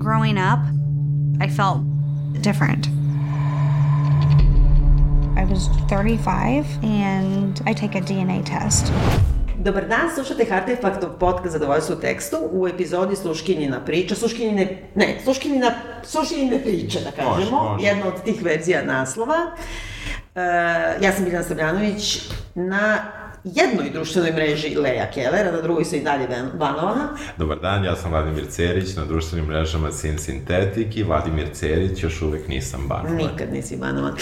growing up, I felt different. I was 35 and I take a DNA test. Dobar dan, slušate Artefaktov podcast Zadovoljstvo u tekstu u epizodi Sluškinjina priča, Sluškinjine, ne, Sluškinjina, Sluškinjine priče, da kažemo, Može, može. jedna od tih verzija naslova. E, ja sam Biljana Srbljanović na jednoj društvenoj mreži Leja Keller, na drugoj su i dalje Van- Vanovana. Dobar dan, ja sam Vladimir Cerić, na društvenim mrežama Sin Sintetik i Vladimir Cerić, još uvek nisam banovan. Nikad nisi Vanovan.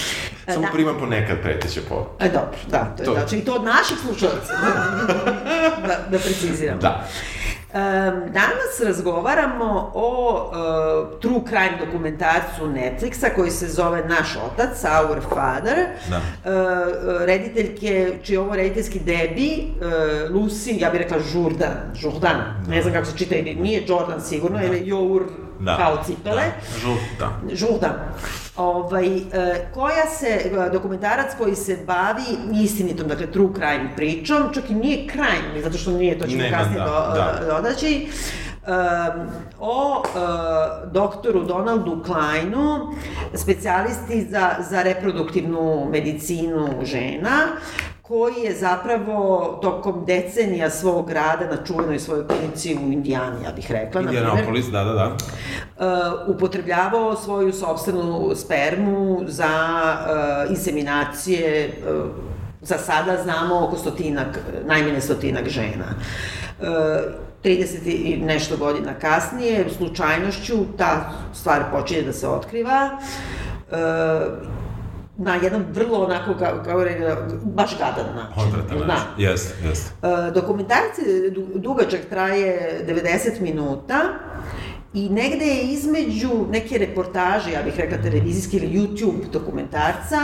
E, Samo da. primam ponekad preteće poruke. E, dobro, da, to je To- tačno. I to od naših slušalaca. da, da preciziram. Da. Um, danas razgovaramo o uh, true crime dokumentarcu Netflixa koji se zove Naš otac, Our Father. Da. Uh, rediteljke, čiji je ovo rediteljski debi, uh, Lucy, ja bih rekla Jourdan, Jourdan, ne znam kako se čita, nije Jordan sigurno, ili Jour Da. kao cipele. Da. Žu, da. Žurdan. Ovaj, e, koja se, e, dokumentarac koji se bavi istinitom, dakle true crime pričom, čak i nije crime, zato što nije, to ćemo Nema, kasnije da, do, da. dodaći, um, o uh, doktoru Donaldu Kleinu, specijalisti za, za reproduktivnu medicinu žena, koji je zapravo tokom decenija svog rada na čuvenoj svojoj klinici u Indijani, ja bih rekla, Indianapolis, da, da, da. uh, upotrebljavao svoju sobstvenu spermu za uh, inseminacije, uh, za sada znamo oko stotinak, najmanje stotinak žena. Uh, 30 i nešto godina kasnije, slučajnošću, ta stvar počinje da se otkriva. Uh, na jedan vrlo onako, kao, kao re- baš gadan način. Odvratan Da. način. Jeste, jeste. Dokumentarac dugačak, traje 90 minuta i negde je između neke reportaže, ja bih rekla televizijske ili YouTube dokumentarca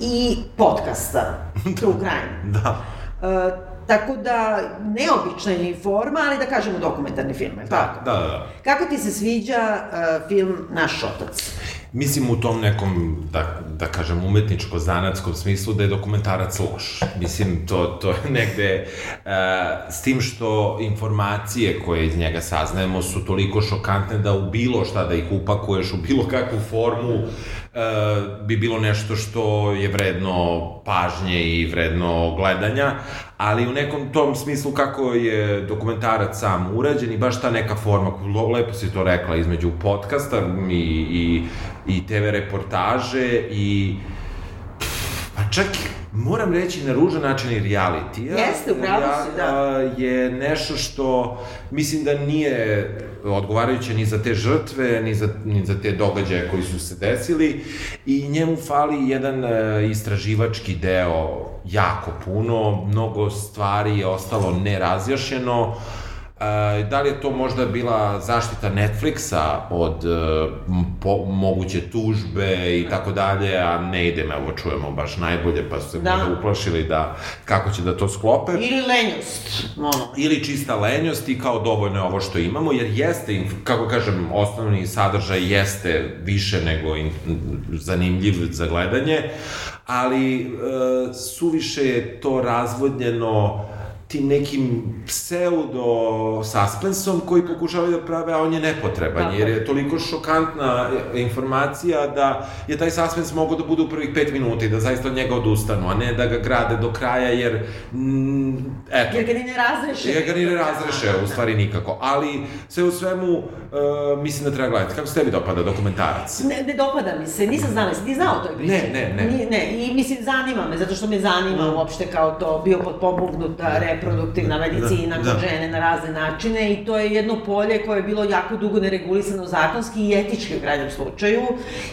i podcasta True Crime. Da. E, tako da, neobična je forma, ali da kažemo dokumentarni film, je li tako? Da, da, da. Kako ti se sviđa e, film Naš otac? Mislim u tom nekom, da, da kažem, umetničko-zanatskom smislu da je dokumentarac loš. Mislim, to, to je negde, e, s tim što informacije koje iz njega saznajemo su toliko šokantne da u bilo šta da ih upakuješ, u bilo kakvu formu, bi bilo nešto što je vredno pažnje i vredno gledanja, ali u nekom tom smislu kako je dokumentarac sam urađen i baš ta neka forma, lepo si to rekla, između podcasta i, i, i TV reportaže i pa čak moram reći na ružan način i reality. Jeste, u pravu si, da. Je nešto što mislim da nije odgovarajuće ni za te žrtve, ni za, ni za te događaje koji su se desili i njemu fali jedan e, istraživački deo jako puno, mnogo stvari je ostalo nerazjašnjeno, E, da li je to možda bila zaštita Netflixa od e, po, moguće tužbe i tako dalje, a ne idem, evo čujemo baš najbolje, pa su se Da. možda uplašili da kako će da to sklope. Ili lenjost, ono. Ili čista lenjost i kao dovoljno je ovo što imamo, jer jeste, kako kažem, osnovni sadržaj jeste više nego in, zanimljiv za gledanje, ali e, suviše je to razvodnjeno tim nekim pseudo suspensom koji pokušavaju da prave, a on je nepotreban, Tako jer je. toliko šokantna informacija da je taj suspens mogao da bude u prvih pet minuta i da zaista od njega odustanu, a ne da ga grade do kraja, jer, mm, eto, Jer ga ni ne razreše. Ja ga ni ne razreše, u stvari nikako. Ali, sve u svemu, uh, mislim da treba gledati. Kako se tebi dopada dokumentarac? Ne, ne dopada mi se, nisam znala, jesi ti znao toj priči? Ne, ne, ne. Ni, ne, i mislim zanima me, zato što me zanima Mm. uopšte kao to bio potpomognuta reproduktivna medicina Da, kod da. žene na razne načine i to je jedno polje koje je bilo jako dugo neregulisano zakonski i etički u krajnjem slučaju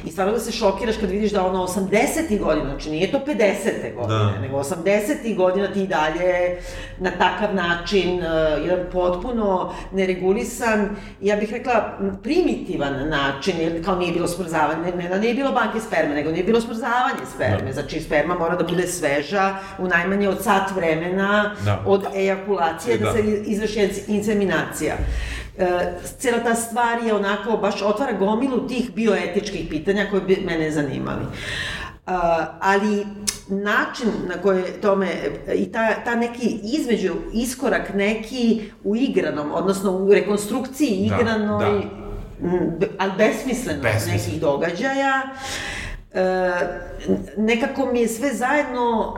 i stvarno da se šokiraš kad vidiš da ono 80. godina, znači nije to 50. godine, Da. nego 80. godina ti i dalje na takav način, uh, jedan potpuno neregulisan, ja bih rekla primitivan način, jer kao nije bilo smrzavanje, ne, ne da nije bilo banke sperme, nego nije bilo smrzavanje sperme, Da. znači sperma mora da bude sveža u najmanje od sat vremena Da. od ejakulacije da, Da. se izvrši inseminacija. E, cela ta stvar je onako, baš otvara gomilu tih bioetičkih pitanja koje bi mene zanimali. Uh, ali način na koji tome i ta, ta neki između iskorak neki u igranom, odnosno u rekonstrukciji Da, igranoj da. be- ali besmisleno, Besmisleno. nekih događaja. E, nekako mi je sve zajedno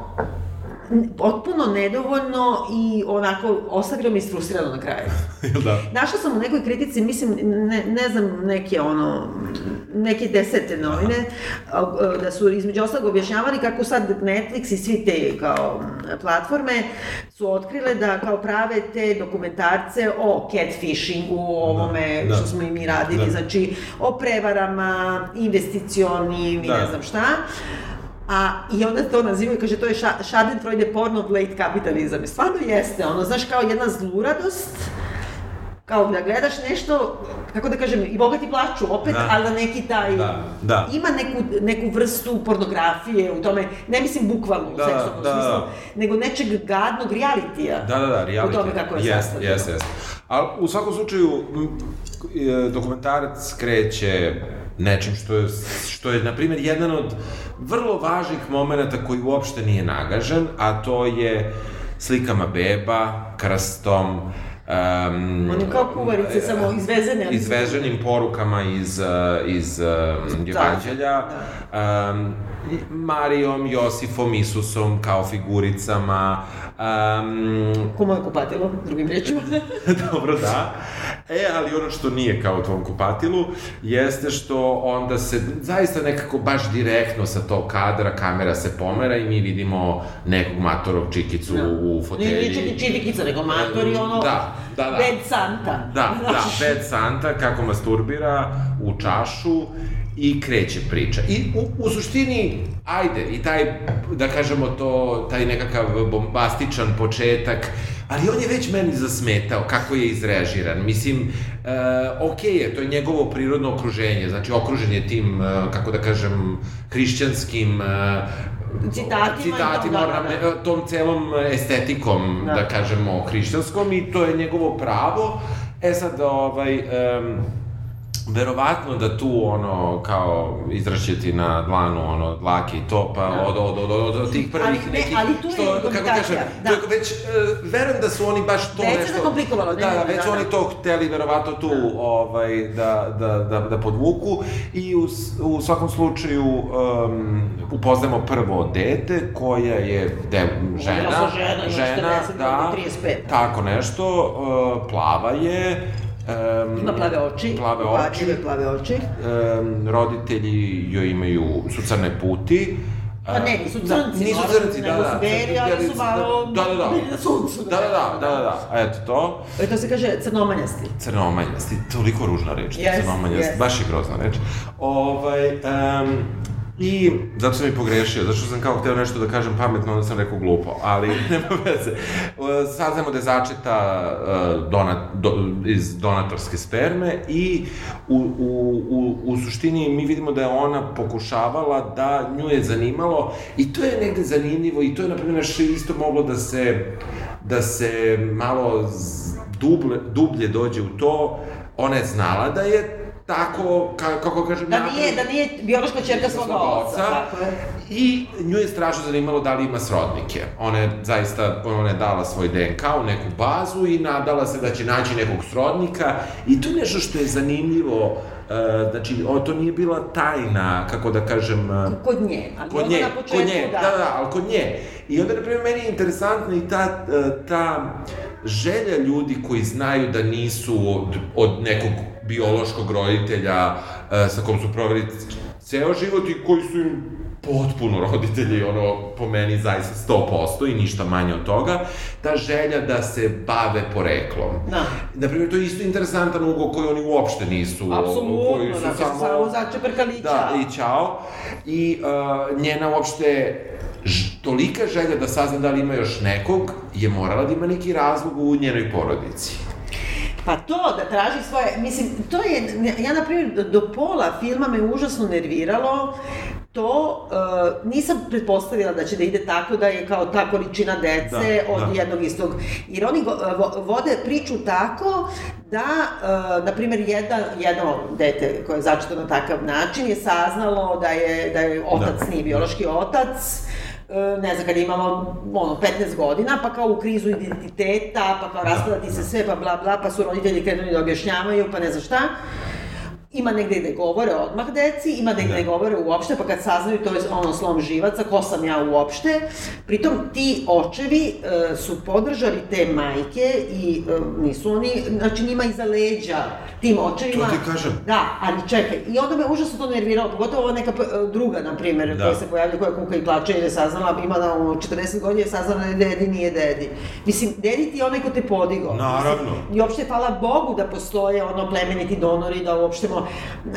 potpuno nedovoljno i onako ostavilo mi isfrustrirano na kraju. Jel da? Našla sam u nekoj kritici, mislim, ne, ne znam, neke ono, neke desete novine, a, da su između ostalog objašnjavali kako sad Netflix i svi te kao platforme su otkrile da kao prave te dokumentarce o catfishingu, o ovome da. što smo i mi radili, Da. znači o prevarama, investicionim i Da. ne znam šta. A, I onda to nazivaju, kaže, to je ša, Schadenfreude porn of late capitalism. I stvarno jeste, ono, znaš, kao jedna zluradost, kao da gledaš nešto, kako da kažem, i bogati plaču opet, Da. ali da neki taj... Da, da. Ima neku, neku vrstu pornografije u tome, ne mislim bukvalno u Da, seksualnom da, smislu, da. nego nečeg gadnog realitija. Da, da, da, reality. U tome kako je Jeste, sastavljeno. jeste, jeste. Ali u svakom slučaju, e, dokumentarac kreće nečim što je, što je, na primjer, jedan od vrlo važnih momenta koji uopšte nije nagažen, a to je slikama beba, krstom, um, On je kao kuvarice, samo izvezene. ali- izveženim porukama iz, uh, iz um, evanđelja, um, Marijom, Josifom, Isusom kao figuricama, um, Ko moje kupatilo, drugim rečima. Dobro, da. E, ali ono što nije kao u tvom kupatilu, jeste što onda se zaista nekako baš direktno sa tog kadra kamera se pomera i mi vidimo nekog matorog čikicu Da. u fotelji. Nije i čitikica, nego matori, ono... Da, da, da. Bad Santa. Da, da? Bad Santa kako masturbira u čašu i kreće priča. I u, u suštini, ajde, i taj, da kažemo to, taj nekakav bombastičan početak, ali on je već meni zasmetao kako je izrežiran. Mislim, e, okej je, to je njegovo prirodno okruženje, znači okružen je tim, e, kako da kažem, hrišćanskim e, Citatima citatima, tom, da, da, da. tom celom estetikom, Da. da, kažemo, hrišćanskom i to je njegovo pravo. E sad, ovaj, um, verovatno da tu ono kao izrašćeti na dlanu ono dlake i to pa Da. od od od od, od tih prvih Ali ne, nekih ali tu je što kako kažem da. to je već uh, verujem da su oni baš to Već nešto zakomplikovalo, ne, da, da, već da, su oni da. to hteli verovatno tu ovaj da da da da podvuku i u, u svakom slučaju um, upoznamo prvo dete koja je de, žena žena, ima 40 da, ili 35. tako nešto uh, plava je um, Ima plave oči, plave oči plave oči. um, roditelji joj imaju, su crne puti. Pa ne, nisu Da, crnci, nisu normalno, crnci, da, nego da. su beli, ali su malo Da, da, da. bili na suncu, Da, da, da, da, da, da, eto to. E, to se kaže crnomanjasti. Crnomanjasti, toliko ružna reč, Yes, crnomanjasti, yes. baš je grozna reč. Ovaj, um, I zato sam i pogrešio, zato što sam kao hteo nešto da kažem pametno, onda sam rekao glupo, ali nema veze. Uh, Saznamo da je začeta uh, donat, do, iz donatorske sperme i u, u, u, u suštini mi vidimo da je ona pokušavala da nju je zanimalo i to je negde zanimljivo i to je na primjer što isto moglo da se da se malo duble, dublje dođe u to, ona je znala da je tako, ka, kako kažem, Da nije, da nije biološka čerka svoga oca, tako je. I nju je strašno zanimalo da li ima srodnike. Ona je zaista, ona je dala svoj DNK u neku bazu i nadala se da će naći nekog srodnika i to je nešto što je zanimljivo, e, znači, o, to nije bila tajna, kako da kažem, e, Kod nje, ali kod nje, na početku, kod nje, da, da, da, ali kod nje. I onda, na primjer, meni je interesantna i ta, e, ta želja ljudi koji znaju da nisu od, od nekog biološkog roditelja e, sa kom su proveli ceo život i koji su im potpuno roditelji, ono, po meni zaista 100% i ništa manje od toga, ta želja da se bave poreklom. Da. Naprimjer, to je isto interesantan ugao koji oni uopšte nisu. koji Apsolutno, su znači samo, samo začeprkali i da, čao. i ćao. I uh, njena uopšte tolika želja da sazna da li ima još nekog, je morala da ima neki razlog u njenoj porodici. Pa to, da traži svoje, mislim, to je, ja na primjer, do pola filma me užasno nerviralo, to uh, nisam pretpostavila da će da ide tako da je kao ta količina dece Da, od da. jednog istog. Jer oni go, vo, vode priču tako da, uh, na primjer, jedna, jedno dete koje je začeto na takav način je saznalo da je, da je otac Da. nije biološki otac, ne znam, kad je imalo, ono, 15 godina, pa kao u krizu identiteta, pa kao raspadati se sve, pa bla bla, pa su roditelji krenuli da objašnjavaju, pa ne znam šta. Ima negde gde govore odmah deci, ima negde gde Da. govore uopšte, pa kad saznaju to je ono slom živaca, ko sam ja uopšte. Pritom ti očevi e, su podržali te majke i e, nisu oni, znači njima iza leđa tim očevima. To ti kažem. Da, ali čekaj, i onda me užasno to nerviralo, pogotovo ova neka e, druga, na primjer, Da. koja se pojavlja, koja kuka i plače jer je saznala, ima da ono, 40 godina je saznala da je dedi, nije dedi. Mislim, dedi ti je onaj ko te podigao. Naravno. Mislim, I uopšte, hvala Bogu da postoje ono plemeniti donori, da uopšte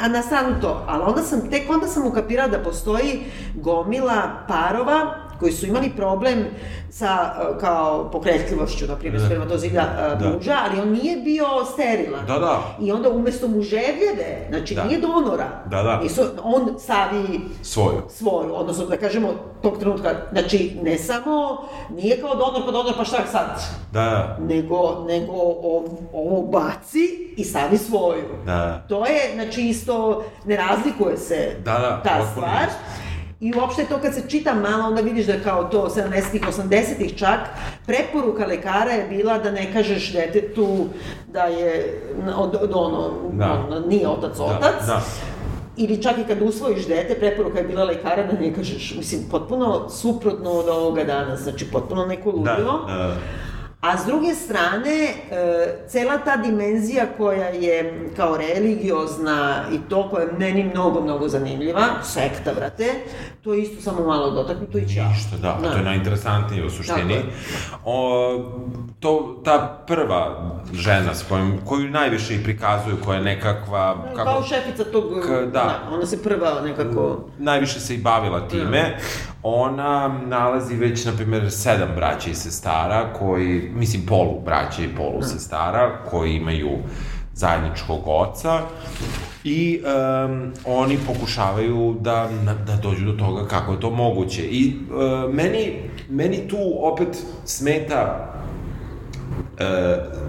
A na stranu to. Ali onda sam, tek onda sam ukapirala da postoji gomila parova koji su imali problem sa e, kao pokretljivošću, na primjer, Da. spermatozida e, Da. muža, ali on nije bio sterilan. Da, da. I onda umesto muževljeve, znači Da. nije donora, Da, da. nisu, on stavi Svoju. svoju, odnosno da kažemo tog trenutka, znači ne samo, nije kao donor pa donor pa šta sad, Da, nego, nego ov, ovo baci i stavi svoju. da. To je, znači isto, ne razlikuje se Da, da, ta stvar. isto. I uopšte to kad se čita malo, onda vidiš da je kao to 70-ih, 80-ih čak, preporuka lekara je bila da ne kažeš detetu da je od, od ono, Da. ono, nije otac Da, otac. da. Ili čak i kad usvojiš dete, preporuka je bila lekara da ne kažeš, mislim, potpuno suprotno od ovoga danas, znači potpuno neko Da, ludilo. da, da. A s druge strane, e, cela ta dimenzija koja je kao religiozna i to koja je meni mnogo, mnogo zanimljiva, sekta, brate, to je isto samo malo dotaknuto i ćao. Ništa, da, pa to je najinteresantnije u suštini. O, to, ta prva žena s kojom, koju najviše i prikazuju, koja je nekakva... Kao šefica tog, K- da. ona se prva nekako... najviše se i bavila time, ona nalazi već, na primjer, sedam braća i sestara koji, mislim, polu braća i polu sestara, koji imaju zajedničkog oca i um, oni pokušavaju da, da dođu do toga kako je to moguće. I uh, meni, meni tu opet smeta uh,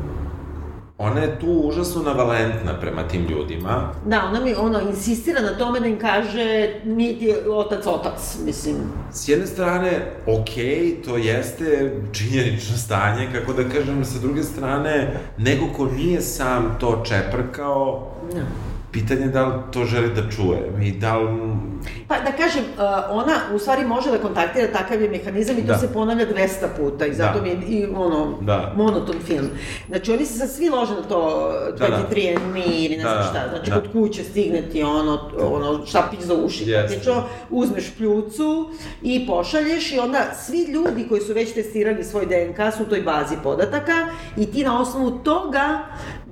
ona je tu užasno navalentna prema tim ljudima. Da, ona mi, ono, insistira na tome da im kaže, nije ti otac otac, mislim. S jedne strane, ok, to jeste činjenično stanje, kako da kažem, sa druge strane, neko ko nije sam to čeprkao, Da. Pitanje je da li to želi da čuje i da li... Pa da kažem, uh, ona u stvari može da kontaktira takav je mehanizam i to Da. se ponavlja 200 puta i zato Da. mi je i ono, Da. monoton film. Znači oni se sad svi lože na to Da, da. 23andMe ili ne Da, znam da. šta, znači Da. kod kuće stigne ti ono, ono štapić za uši, Jeste. praktično, uzmeš pljucu i pošalješ i onda svi ljudi koji su već testirali svoj DNK su u toj bazi podataka i ti na osnovu toga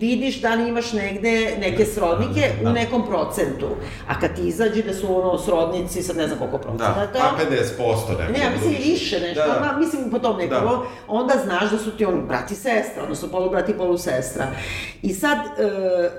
vidiš da li imaš negde neke srodnike Da. u nekom procentu. A kad ti izađe da su ono srodnici, sad ne znam koliko procenata, Da, pa 50% neko. Ne, ja mislim i više nešto, Da, ma, mislim po tom nekom, Da. onda znaš da su ti oni brat i sestra, odnosno polubrat i polusestra. I sad, e,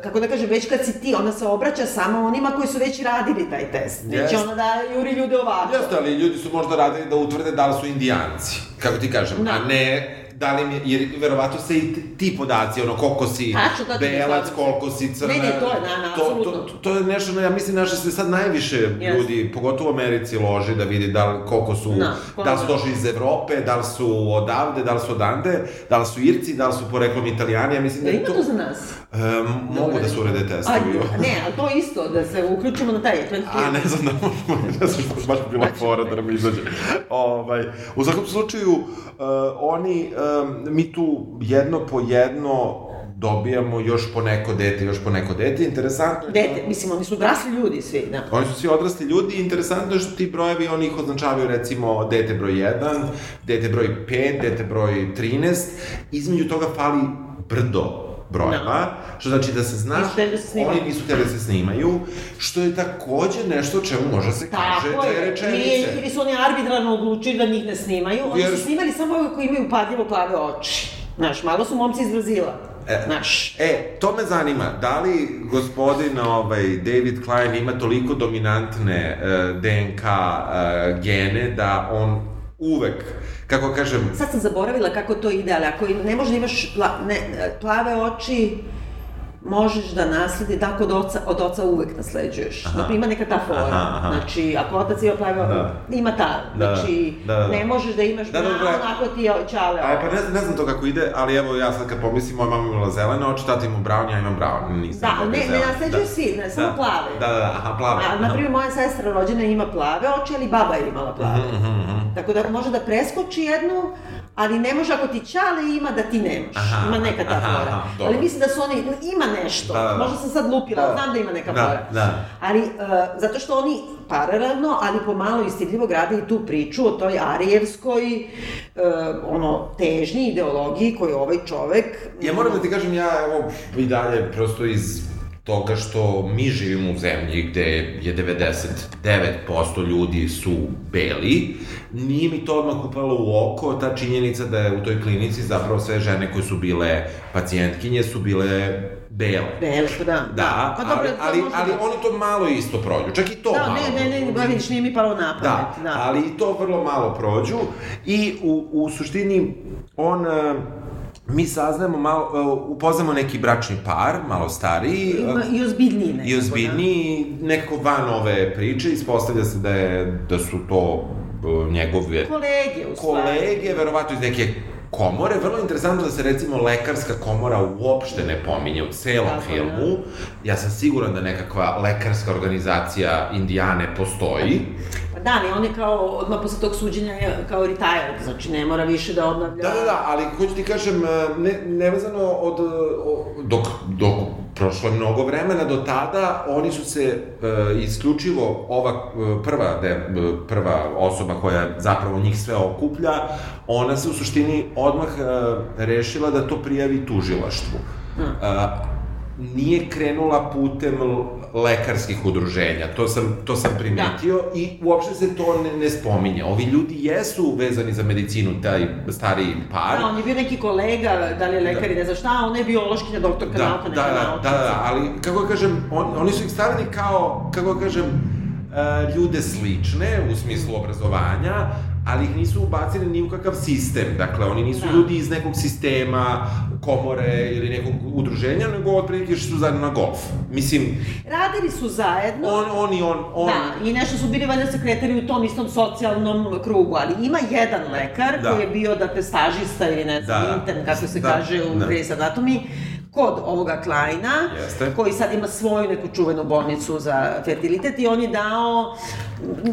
kako da kažem, već kad si ti, ona se obraća samo onima koji su već radili taj test. Neće Jeste. ona da juri ljude ovako. Jeste, ali ljudi su možda radili da utvrde da li su indijanci, kako ti kažem, Da. a ne da li mi, jer verovatno se i ti podaci, ono, koliko si Tačno, tačno, belac, tačno. koliko si crna. Ne, ne, to je, na, na, to, apsolutno. to, to je nešto, na- ja mislim, naše se sad najviše Jeste. ljudi, pogotovo u Americi, loži da vidi da li, koliko su, Da, da li su da. došli iz Evrope, da li su odavde, da li su odande, da li su Irci, da li su poreklom Italijani, ja mislim Da da ima je to... to za nas? Um, mogu da se urede A, testovi. ne, ali to isto, da se uključimo na taj ekran A ne znam da možemo, ne znam što baš bi bila fora da nam izađe. Ovaj, u svakom slučaju, uh, oni, um, mi tu jedno po jedno dobijamo još po neko dete, još po neko dete. Interesantno je Dete, mislim, oni su odrasli ljudi svi, da. Oni su svi odrasli ljudi i interesantno je što ti brojevi, oni ih označavaju recimo dete broj 1, dete broj 5, dete broj 13, između toga fali brdo brojeva, što znači da se zna, Nisu hteli da se snimaju. oni nisu hteli da se snimaju, što je takođe nešto čemu može se kaže Tako dve je, rečenice. ili, ili su oni arbitrarno odlučili da njih ne snimaju, oni Jer- su snimali samo ove koji imaju padljivo plave oči. Znaš, malo su momci iz Brazila. E, Znaš. E, to me zanima, da li gospodin ovaj, David Klein ima toliko dominantne uh, DNK uh, gene da on uvek, kako kažem, Sad sam zaboravila kako to ide, ali ako ne može da imaš pla, ne, plave oči, možeš da nasledi tako od oca, od oca uvek nasleđuješ. Aha. Dakle, ima neka ta fora. Aha, aha. Znači, ako otac ima plave, Da. ima ta. Da, Znači, da, da. ne možeš da imaš Da, da, da. onako ti je čale. Aj, pa ne, znam- ne znam to kako ide, ali evo ja sad kad pomislim, moja mama imala zelene oči, tata ima brown, ja imam brown, nisam Da, ne, ne zelene. nasleđuju svi, ne, samo Da. plave. Da, da, da, aha, plave. A, na primjer, moja sestra rođena ima plave oči, ali baba je imala plave. Mhm, Tako da može da preskoči jednu, ali ne može ako ti čale ima da ti nemaš. Aha, ima neka ta aha, fora. aha, ali mislim da su oni, ima nešto. Da, da, da. Možda sam sad lupila, Da. znam da ima neka Da, fora. da. Ali, uh, zato što oni paralelno, ali pomalo istidljivo grade i tu priču o toj arijevskoj, uh, ono, težnji, ideologiji koju ovaj čovek... Ja moram da ti kažem, ja evo i dalje prosto iz toga što mi živimo u zemlji gde je 99% ljudi su beli, nije mi to odmah upalo u oko ta činjenica da je u toj klinici zapravo sve žene koje su bile pacijentkinje su bile bele. Bele, pa da. Da, pa dobro, ali, ali, ali da- oni to malo isto prođu, čak i to Da, malo ne, ne, ne, ne, vidiš, nije mi palo na pamet. Da, da. ali i to vrlo malo prođu i u, u suštini on... e, mi saznajemo malo, upoznamo neki bračni par, malo stariji, Ima i ozbiljniji nekako, i ozbiljniji, nekako van ove priče, ispostavlja se da, je, da su to e, njegove Da. Kolege, u stvari. kolege, verovatno iz neke komore. Vrlo interesantno da se recimo lekarska komora uopšte ne pominje u celom Tako je. filmu. Ja sam siguran da nekakva lekarska organizacija Indijane postoji. Da, ali on je kao, odmah posle tog suđenja je kao retired, znači ne mora više da obnavlja... Da, da, da, ali hoću ti kažem, ne, nevezano od, o, dok, dok prošlo je mnogo vremena do tada, oni su se e, isključivo, ova e, prva, de, e, prva osoba koja zapravo njih sve okuplja, ona se u suštini odmah e, rešila da to prijavi tužilaštvu. E, nije krenula putem lekarskih udruženja, to sam, to sam primetio Da. i uopšte se to ne, ne spominje. Ovi ljudi jesu vezani za medicinu, taj stariji par. Da, on je bio neki kolega, da li je lekar i ne znam šta, a ona je biološkinja, doktorka da, nauka, da, neka da, da, da, da, ali kako da kažem, on, oni su ih stavili kao, kako da kažem, e, ljude slične u smislu obrazovanja, ali ih nisu ubacili ni u kakav sistem. Dakle, oni nisu Da. ljudi iz nekog sistema, komore ili nekog udruženja, nego otprilike što su zajedno na golf. Mislim, Radili su zajedno. on, on i on, on... Da, i nešto su bili valjda sekretari u tom istom socijalnom krugu, ali ima jedan lekar Da. koji je bio, dakle, stažista ili ne znam, Da. intern, kako se Da. kaže u Da. Grey's Anatomy, kod ovoga Kleina, Jeste. koji sad ima svoju neku čuvenu bolnicu za fertilitet i on je dao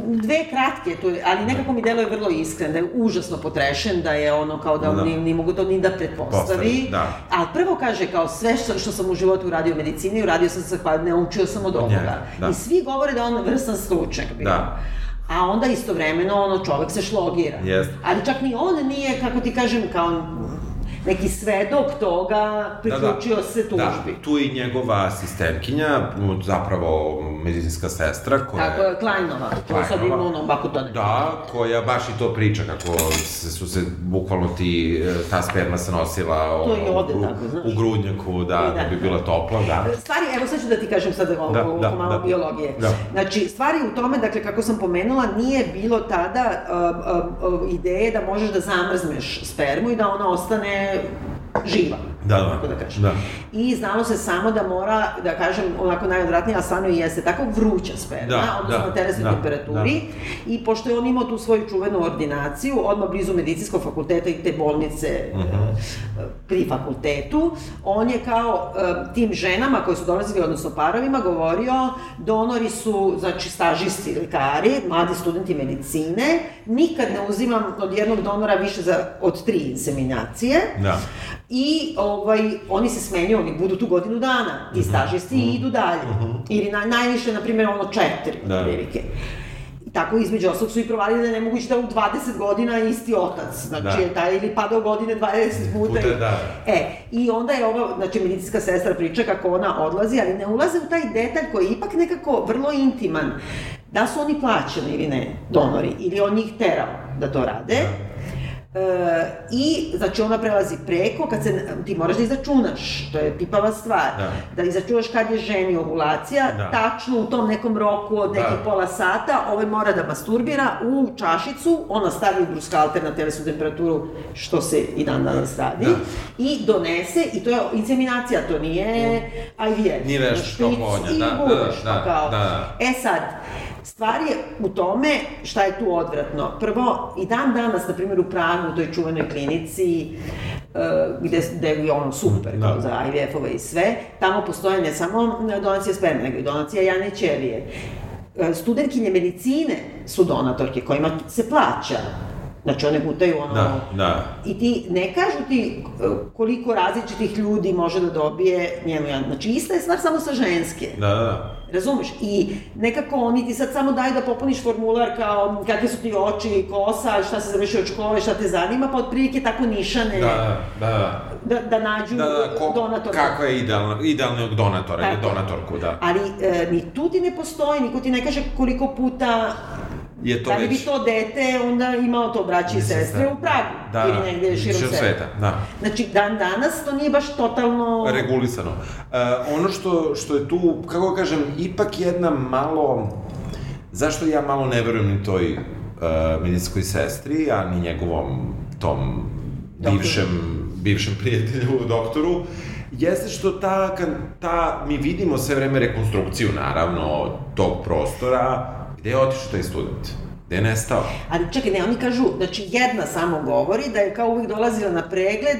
dve kratke, tu, ali nekako mi deluje vrlo iskren, da je užasno potrešen, da je ono kao da, Da. ni, ni mogu to ni da pretpostavi. Postavi, da. A prvo kaže kao sve što, što sam u životu uradio u medicini, uradio sam se, pa naučio sam od ovoga. njega, da. I svi govore da on vrstan stručnjak bio. Da. A onda istovremeno ono čovek se šlogira. Jeste. Ali čak ni on nije, kako ti kažem, kao neki svedok toga priključio se tužbi. Da, tu i njegova asistentkinja, zapravo medicinska sestra, koja Tako je, Kleinova. To sad ima ono, bako to ne. Da, koja baš i to priča kako se, su se bukvalno ti, e, ta sperma se nosila ono, To u, tako, znaš. u grudnjaku, da, I da, da. bi bila topla, da. Stvari, evo sad ću da ti kažem sad oko, Da, da, malo da. biologije. Da. Znači, stvari u tome, dakle, kako sam pomenula, nije bilo tada uh, uh, uh, ideje da možeš da zamrzneš spermu i da ona ostane živah. Da, da. Tako da kažem. Da. I znalo se samo da mora, da kažem, onako najodvratnije, a stvarno i jeste, tako vruća sperma, Da, odnosno da, telesnoj da, temperaturi. I pošto je on imao tu svoju čuvenu ordinaciju, odmah blizu medicinskog fakulteta i te bolnice Mhm. uh pri fakultetu, on je kao uh, tim ženama koje su dolazili, odnosno parovima, govorio, donori su, znači, stažisti lekari, mladi studenti medicine, nikad ne uzimam od jednog donora više za, od tri inseminacije. Da. I ovaj, oni se smenjuju, oni budu tu godinu dana, Mhm. ti stažisti i idu dalje. Ili na, najviše, na primjer, ono četiri, Da. da. prilike. Tako između ostalog su i provalili da je nemoguće da u 20 godina isti otac. Znači, Da. da. taj ili pada u godine 20 puta. Puta, da. E, i onda je ova, znači, medicinska sestra priča kako ona odlazi, ali ne ulaze u taj detalj koji je ipak nekako vrlo intiman. Da su oni plaćeni ili ne, donori, ili on njih terao da to rade. E, I, znači, ona prelazi preko, kad se, ti moraš da izračunaš, to je pipava stvar, Da. da izračunaš kad je ženi ovulacija, Da. tačno u tom nekom roku od nekih Da. pola sata, ovaj mora da masturbira u čašicu, ona stavi bruskalter na telesnu temperaturu, što se i dan danas radi, Da. i donese, i to je inseminacija, to nije IVF. Nije nešto Špic kao da, da, da, da, da. E sad, stvar je u tome šta je tu odvratno. Prvo, i dan danas, na primjer u Pragu, u toj čuvenoj klinici, uh, gde, gde je ono super Da. za IVF-ove i sve, tamo postoje ne samo donacija sperme, nego i donacija jajne ćelije. E, Studentkinje medicine su donatorke kojima se plaća. Znači, one gutaju ono... Da, da. I ti, ne kažu ti e, koliko različitih ljudi može da dobije njenu jajnu. Znači, ista je stvar samo sa ženske. Da, da, da. Razumeš? I nekako oni ti sad samo daju da popuniš formular kao kakve su ti oči, kosa, šta se završio od škole, šta te zanima, pa otprilike tako nišane Da, da, da. da, da nađu Da, da, ko, donatora. kakva je idealna, idealnog donatora ili Tako. donatorku, da. Ali e, ni tu ti ne postoji, niko ti ne kaže koliko puta Je to da li već... bi to dete onda imao to braći i Mislim, sestre da. u Pragu Da, ili negde širom sveta. da. Znači, dan danas to nije baš totalno... regulisano. E, ono što, što je tu, kako da kažem, ipak jedna malo... Zašto ja malo ne verujem ni toj uh, medicinskoj sestri, a ni njegovom tom Doktoru. bivšem, bivšem prijatelju, doktoru, jeste što ta, ta, mi vidimo sve vreme rekonstrukciju, naravno, tog prostora, gde je otišao taj student? Gde je nestao? Ali čekaj, ne, oni kažu, znači jedna samo govori da je kao uvijek dolazila na pregled,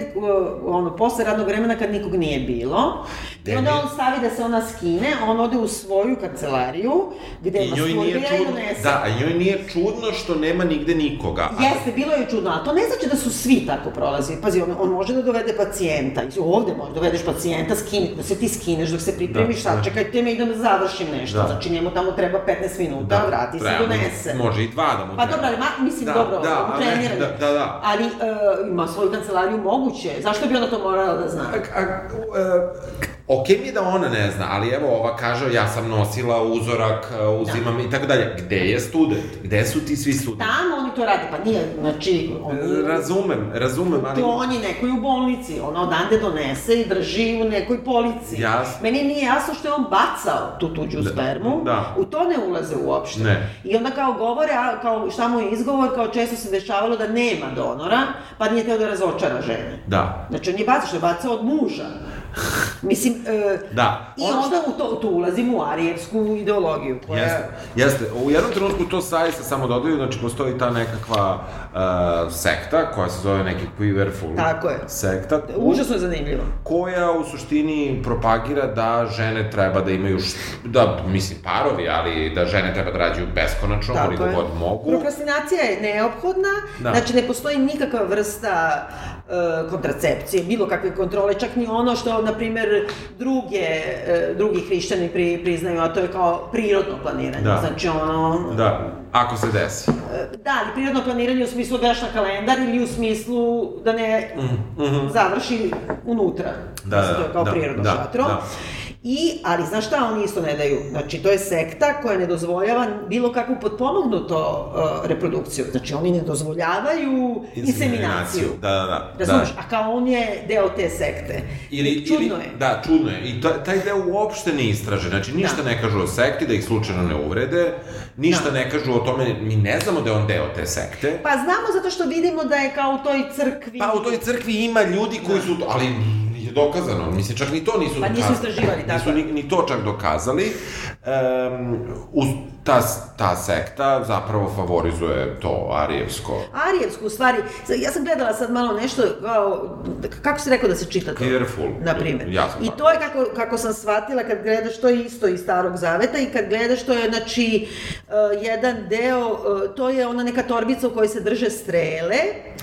ono, posle radnog vremena kad nikog nije bilo, i Da onda mi- on stavi da se ona skine, on ode u svoju kancelariju, gde I njoj nije masturbira i donese. da, a njoj nije čudno što nema nigde nikoga. A- Jeste, bilo je čudno, ali to ne znači da su svi tako prolazili. Pazi, on, on može da dovede pacijenta, i ovde može da dovedeš pacijenta, skini, da se ti skineš dok se pripremiš, Da, sad da. čekajte me, idem da završim nešto. Da. Znači njemu tamo treba 15 minuta, da, vrati se, donese. Može i dva da mu Pa dobro, ali ma, mislim, Da, dobro, da, treniranju. da, da, da. Ali e, ima svoju kancelariju moguće. Zašto bi ona to morala da zna? A, a, a, ok mi je da ona ne zna, ali evo ova kaže ja sam nosila uzorak, a, uzimam i tako dalje. Gde je student? Gde su ti svi studenti? Tamo oni to rade, pa nije, znači, oni... Razumem, razumem, ali... To on je nekoj u bolnici, ona odande donese i drži u nekoj polici. Jasno. Meni nije jasno što je on bacao tu tuđu Da, spermu, da. u to ne ulaze uopšte. Ne. I onda kao govore, a kao šta mu je izgovor, kao često se dešavalo da nema donora, pa nije teo da razočara žene. Da. Znači on je bacao, što je bacao od muža. Mislim, e, Da. I Ono onda u to, tu ulazimo u arijevsku ideologiju koja... Jeste, jeste. U jednom trenutku to zaista samo dodaju, znači postoji ta nekakva uh, sekta koja se zove neki Quiverful Tako je. sekta. Užasno je zanimljivo. koja u suštini propagira da žene treba da imaju, š- da, mislim, parovi, ali da žene treba da rađaju beskonačno, koliko god mogu. Prokrastinacija je neophodna, Da. znači ne postoji nikakva vrsta kontracepcije, bilo kakve kontrole, čak ni ono što, na primer, druge, e, drugi hrišćani pri, priznaju, a to je kao prirodno planiranje. Da. Znači ono... Da, ako se desi. e, Da, ali prirodno planiranje u smislu da na kalendar ili u smislu da ne završi unutra. Da, Mislim, da, to je kao da, prirodno da, šatro. da. I, ali znaš šta oni isto ne daju? Znači, to je sekta koja ne dozvoljava bilo kakvu potpomognuto uh, reprodukciju. Znači, oni ne dozvoljavaju inseminaciju. Da, da, da. Razumeš? Da. A kao on je deo te sekte. Ili, Čudno ili, je. Da, čudno je. I ta, taj deo uopšte ne istraže. Znači, ništa Da. ne kažu o sekti, da ih slučajno ne uvrede, ništa Da. ne kažu o tome, mi ne znamo da je on deo te sekte. Pa znamo zato što vidimo da je kao u toj crkvi... Pa u toj crkvi ima ljudi koji su, ali nije dokazano, mislim, čak ni to nisu Pa nisu dokazali. istraživali, tako Nisu ni, ni to čak dokazali. Um, uz, ta, ta sekta zapravo favorizuje to arijevsko. Arijevsku, u stvari, ja sam gledala sad malo nešto, kao, kako si rekao da se čita to? Clearful. Na primjer. Ja I to je kako, kako sam shvatila kad gledaš, to je isto iz starog zaveta i kad gledaš to je, znači, uh, jedan deo, uh, to je ona neka torbica u kojoj se drže strele.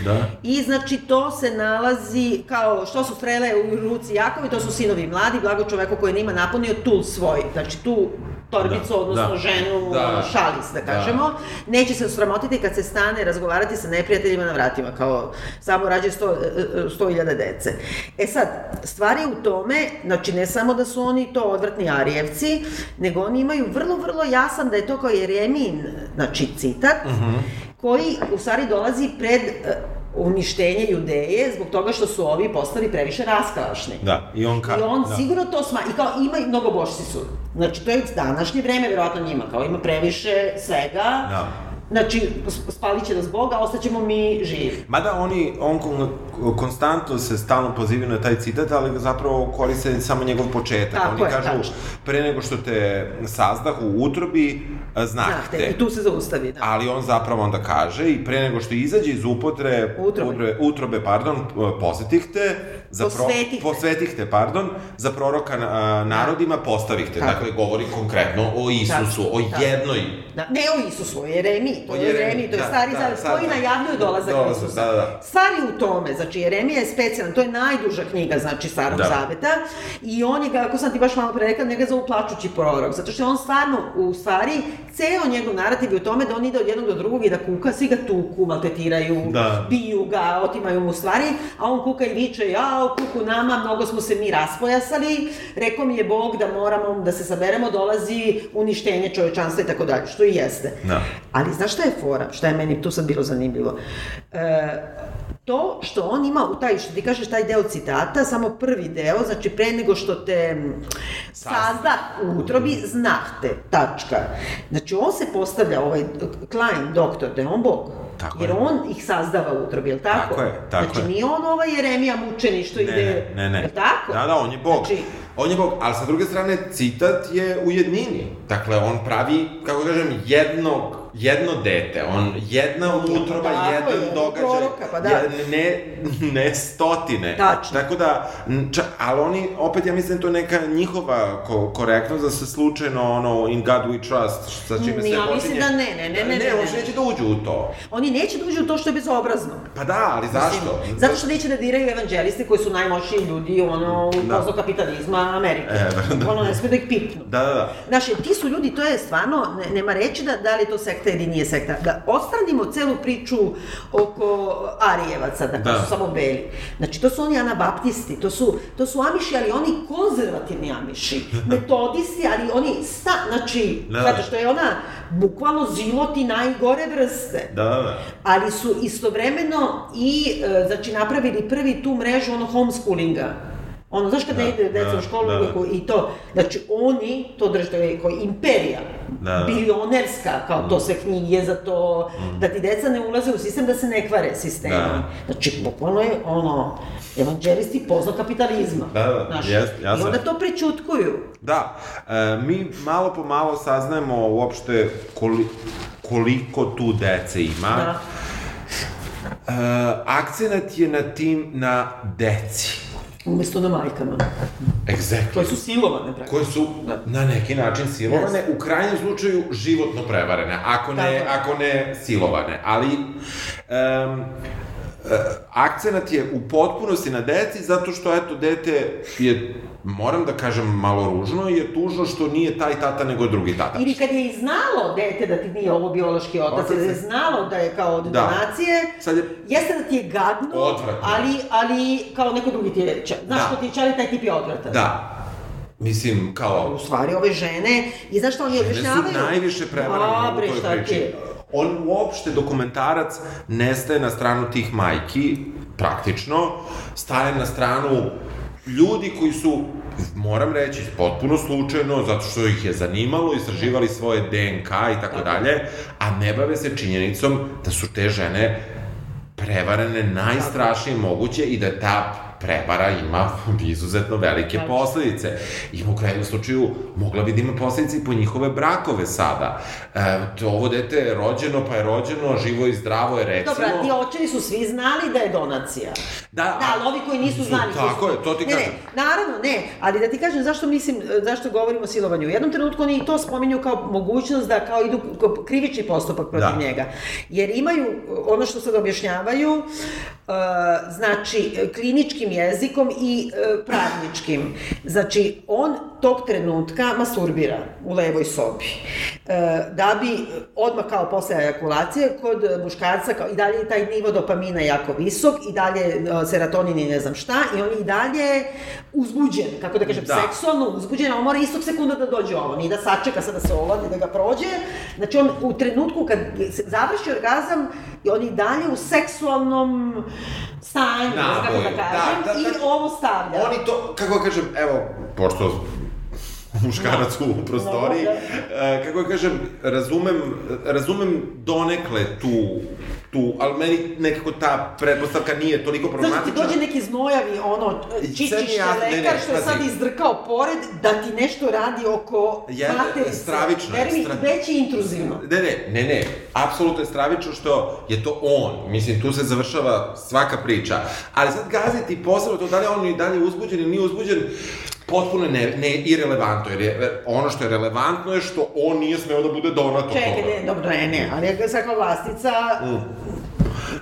Da. I znači to se nalazi, kao što su strele u ruci Jakovi, to su sinovi mladi, blago čoveku koji nima napunio tul svoj, znači tu torbicu, Da, odnosno da. ženu, Da. ono, šalis, da Da. kažemo, neće se sramotiti kad se stane razgovarati sa neprijateljima na vratima, kao samo rađe sto, e, sto hiljada dece. E sad, stvar je u tome, znači ne samo da su oni to odvrtni arijevci, nego oni imaju vrlo, vrlo jasan da je to kao Jeremin, znači citat, koji u stvari dolazi pred uništenje judeje zbog toga što su ovi postali previše raskalašni. Da, i on ka... I on da. sigurno to sma... I kao ima i mnogobošci su. Znači, to je današnje vreme, verovatno njima, kao ima previše svega. Da. Znači, spalit će nas Bog, a ostaćemo mi živi. Mada oni, on kon, konstantno se stalno pozivaju na taj citat, ali ga zapravo koriste samo njegov početak. Tako oni je, kažu, tačno. pre nego što te sazdah u utrobi, a, znahte. I tu se zaustavi, da. Ali on zapravo onda kaže i pre nego što izađe iz upotre, Utrobe. utrobe, utrobe pardon, posetih te, za Posvetih te. posvetih te, pardon, za proroka a, narodima postavih te. Tako. Dakle, govori konkretno o Isusu, Tako, o jednoj Da, ne o Isusu, o Jeremiji, to je Jeremiji, Jeremiji, to je da, stari da, zavet, koji da. najavljuje dolazak Dolazak, Isusa. da, da. Stvari u tome, znači Jeremija je specijalan, to je najduža knjiga, znači Starog Da. zaveta, i on je, ga, ako sam ti baš malo pre rekla, njega zovu plačući prorok, zato što je on stvarno, u stvari, ceo njegov narativ je u tome da on ide od jednog do drugog i da kuka, svi ga tuku, maltetiraju, Da. biju ga, otimaju mu stvari, a on kuka i viče, jao, kuku nama, mnogo smo se mi raspojasali, rekao mi je Bog da moramo da se saberemo, dolazi uništenje čovečanstva i tako dalje, što i jeste. Da. Ali znaš šta je fora? Šta je meni tu sad bilo zanimljivo? E, to što on ima u taj, što ti kažeš, taj deo citata, samo prvi deo, znači pre nego što te mm, sazda u utrobi, znahte, tačka. Znači on se postavlja, ovaj Klein, doktor, da je on Bog. Tako jer je. on ih sazdava u utrobi, jel tako? Tako je, tako znači, je. nije on ovaj Jeremija mučeni što ide... Ne, ne, ne. Jel tako? Da, da, on je bog. Znači, On je bog, ali sa druge strane, citat je u jednini. Dakle, on pravi, kako kažem, jednog, jedno dete. On, jedna utroba, je, jedan jedan događaj. proroka, pa da. Je- Ne, ne stotine. Tačno. Tako da, ča, ali oni, opet ja mislim da je to neka njihova ko, korektnost da se slučajno, ono, in God we trust, sa čime se Ja počinje. mislim da ne, ne, ne, ne, Ne, ne, neće da uđu u to. Oni neće da uđu u to što je bezobrazno. Pa da, ali zašto? Mislim, Zato što neće da diraju evanđeliste koji su najmoćniji ljudi ono, u Da. kapitalizma Amerike. E, da. Ono ne sme da ih pipnu. Da, da, da. Znaš, jer ti su ljudi, to je stvarno, ne, nema reći da, da li je to sekta ili nije sekta. Da ostranimo celu priču oko Arijevaca, da, Da. su samo beli. Znači, to su oni anabaptisti, to su, to su amiši, ali oni konzervativni amiši. Metodisti, ali oni sta, znači, Da. zato što je ona bukvalno ziloti najgore vrste Da, da, da. ali su istovremeno i, e, znači, napravili prvi tu mrežu ono homeschoolinga. Ono, znaš kad Da, ide deca da, u školu da. nego i to, znači oni to drže, to je kao imperija, Da, da. bilionerska, kao to sve knjige za to, da ti deca ne ulaze u sistem, da se ne kvare sistemi. Da. Znači, bukvalno je ono, evanđelisti pozno kapitalizma. Da, da, znaš. jest, jasno. I onda to prećutkuju. Da, e, mi malo po malo saznajemo uopšte koli, koliko tu dece ima. Da. E, akcenat je na tim, na deci. Umesto na majkama. Exactly. Koje su silovane, praktično. koje su na neki način silovane, u krajnjem slučaju životno prevarene, ako ne, Tako ako ne silovane. Ali, um, akcenat je u potpunosti na deci, zato što, eto, dete je, moram da kažem, malo ružno, je tužno što nije taj tata nego drugi tata. Ili kad je i znalo dete da ti nije ovo biološki otac, Otac ili je znalo da je kao od Da. donacije, Sad je- jeste da ti je gadno, Odvratno. ali, ali kao neko drugi ti je, znaš Da. ko ti je čali, taj tip je odvratan. Da. Mislim, kao, U stvari, ove žene, i znaš što oni Žene objašnjavaju? su najviše prevarane u toj ti priči. je? On uopšte, dokumentarac, nestaje na stranu tih majki, praktično, staje na stranu ljudi koji su, moram reći, potpuno slučajno, zato što ih je zanimalo, istraživali svoje DNK i tako dalje, a ne bave se činjenicom da su te žene prevarene najstrašnije moguće i da ta prevara ima izuzetno velike posledice. I u krajnjem slučaju mogla bi da ima posledice i po njihove brakove sada. E, to, ovo dete je rođeno, pa je rođeno, živo i zdravo je recimo. Dobro, a ti očevi su svi znali da je donacija. Da, Da, ali ovi koji nisu su- znali. Tako su- je, to ti ne, kažem. Ne, naravno, ne, ali da ti kažem zašto mislim, e, zašto govorimo o silovanju. U jednom trenutku oni i to spominju kao mogućnost da kao idu krivični postupak protiv Da. njega. Jer imaju, ono što sad objašnjavaju, e, znači, e, kliničkim jezikom i e, pravničkim. Znači, on tog trenutka masturbira u levoj sobi. da bi odmah kao posle ejakulacije kod muškarca kao, i dalje je taj nivo dopamina jako visok i dalje e, serotonin i ne znam šta i on i dalje uzbuđen, kako da kažem, Da. seksualno uzbuđen, on mora istog sekunda da dođe ovo, nije da sačeka sad da se oladi, da ga prođe. Znači on u trenutku kad završi orgazam, i on i dalje u seksualnom stanju, ne znam kako da Naboju, da, kažem, da, da. i ovo stavlja. Oni to, kako kažem, evo, pošto muškarac u prostoriji, e, kako kažem, razumem, razumem donekle tu, tu, ali meni nekako ta pretpostavka nije toliko Znaš, da ti problematična. dođe neki znojavi, ono, čičiš ja- te ne, ne, lekar što je sad izdrkao pored, da ti nešto radi oko Jeste, materice. stravično Veri mi, stra- već je intruzivno. Ne, ne, ne, ne, apsolutno je stravično što je to on, mislim, tu se završava svaka priča, ali sad gaziti posebno to da li on i dalje uzbuđen ili nije uzbuđen, potpuno ne, ne irelevantno, jer je, ono što je relevantno je što on nije smeo da bude donator Čekaj, toga. ne, dobro, ne, ne, ali ja sad kao vlasnica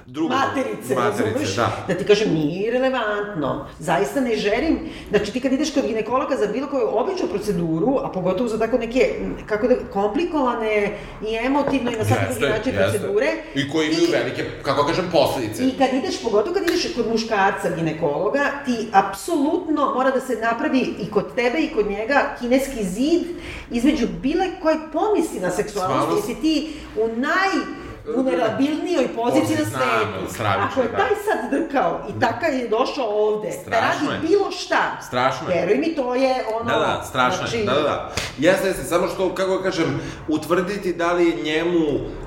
Drugo, materice, materice, da. da ti kažem, nije irelevantno. Zaista ne želim, znači ti kad ideš kod ginekologa za bilo koju običnu proceduru, a pogotovo za tako neke, kako da, komplikovane i emotivno i na svaki drugi način procedure, I koji imaju velike, kako kažem, posledice. I kad ideš, pogotovo kad ideš kod muškarca ginekologa, ti apsolutno mora da se napravi i kod tebe i kod njega kineski zid između bile koje pomisli na seksualnost, Stvarno? jesi ti u naj vulnerabilnijoj poziciji na svetu. stravično, Ako je da. taj sad drkao i takav je došao ovde, da Strašno radi je. bilo šta, Strašno je. veruj mi, to je ono... Da, da, strašno je, da, da, da. Jeste, jeste, samo što, kako kažem, utvrditi da li je njemu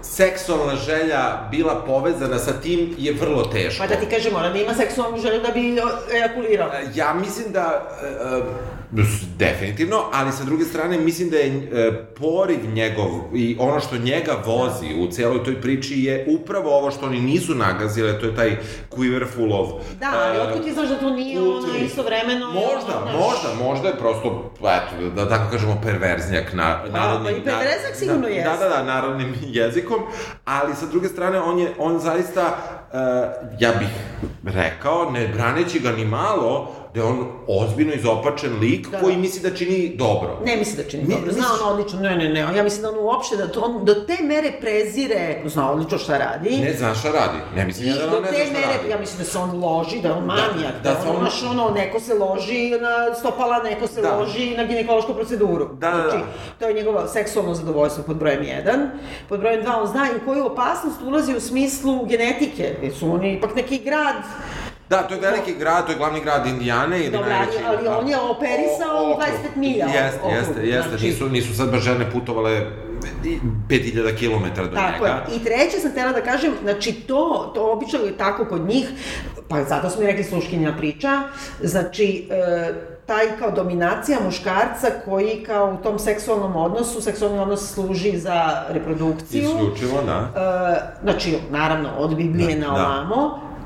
seksualna želja bila povezana sa tim je vrlo teško. Pa da ti kažem, mora da ima seksualnu želju da bi ejakulirao. Ja mislim da, e, definitivno, ali sa druge strane mislim da je e, poriv njegov i ono što njega vozi u celoj toj priči je upravo ovo što oni nisu nagazile, to je taj quiverfulov. Da, ali e, otkud ti znaš da to nije ona istovremeno... Možda, ono, možda, možda je prosto, eto, da tako kažemo, perverznjak na, narodnim... pa i sigurno da, jeste. Da, da, da, narodnim jezikom, ali sa druge strane, on je, on zaista, uh, ja bih rekao, ne braneći ga ni malo, da je on ozbiljno izopačen lik Da. koji misli da čini dobro. Ne misli da čini Mi- dobro, zna misliš- on odlično, ne, ne, ne, ja mislim da on uopšte, da to, on do te mere prezire, zna odlično šta radi. Ne zna šta radi. Ne mislim I ja da on ne zna šta mere, radi. ja mislim da se on loži, da on manijak, da, da da on, on- ono, neko se loži na stopala, neko se Da. loži na ginekološku proceduru. Da, da, da. Znači, to je njegovo seksualno zadovoljstvo pod brojem 1. Pod brojem 2, on zna i u koju opasnost ulazi u smislu genetike, jer su oni ipak neki grad Da, to je veliki grad, to je glavni grad Indijane ili Dobro, najveći... ali- ali on je operisao o- okrug. 25 milja Jeste, okrug, jeste, jeste. znači- Nisu, nisu sad baš žene putovale 5000 km do Tako njega. je. I treće sam htjela da kažem, znači to, to obično je tako kod njih, pa zato smo i rekli sluškinja priča, znači e, taj kao dominacija muškarca koji kao u tom seksualnom odnosu, seksualni odnos služi za reprodukciju. Isključivo, da. E, znači, naravno, od Biblije Da, na da.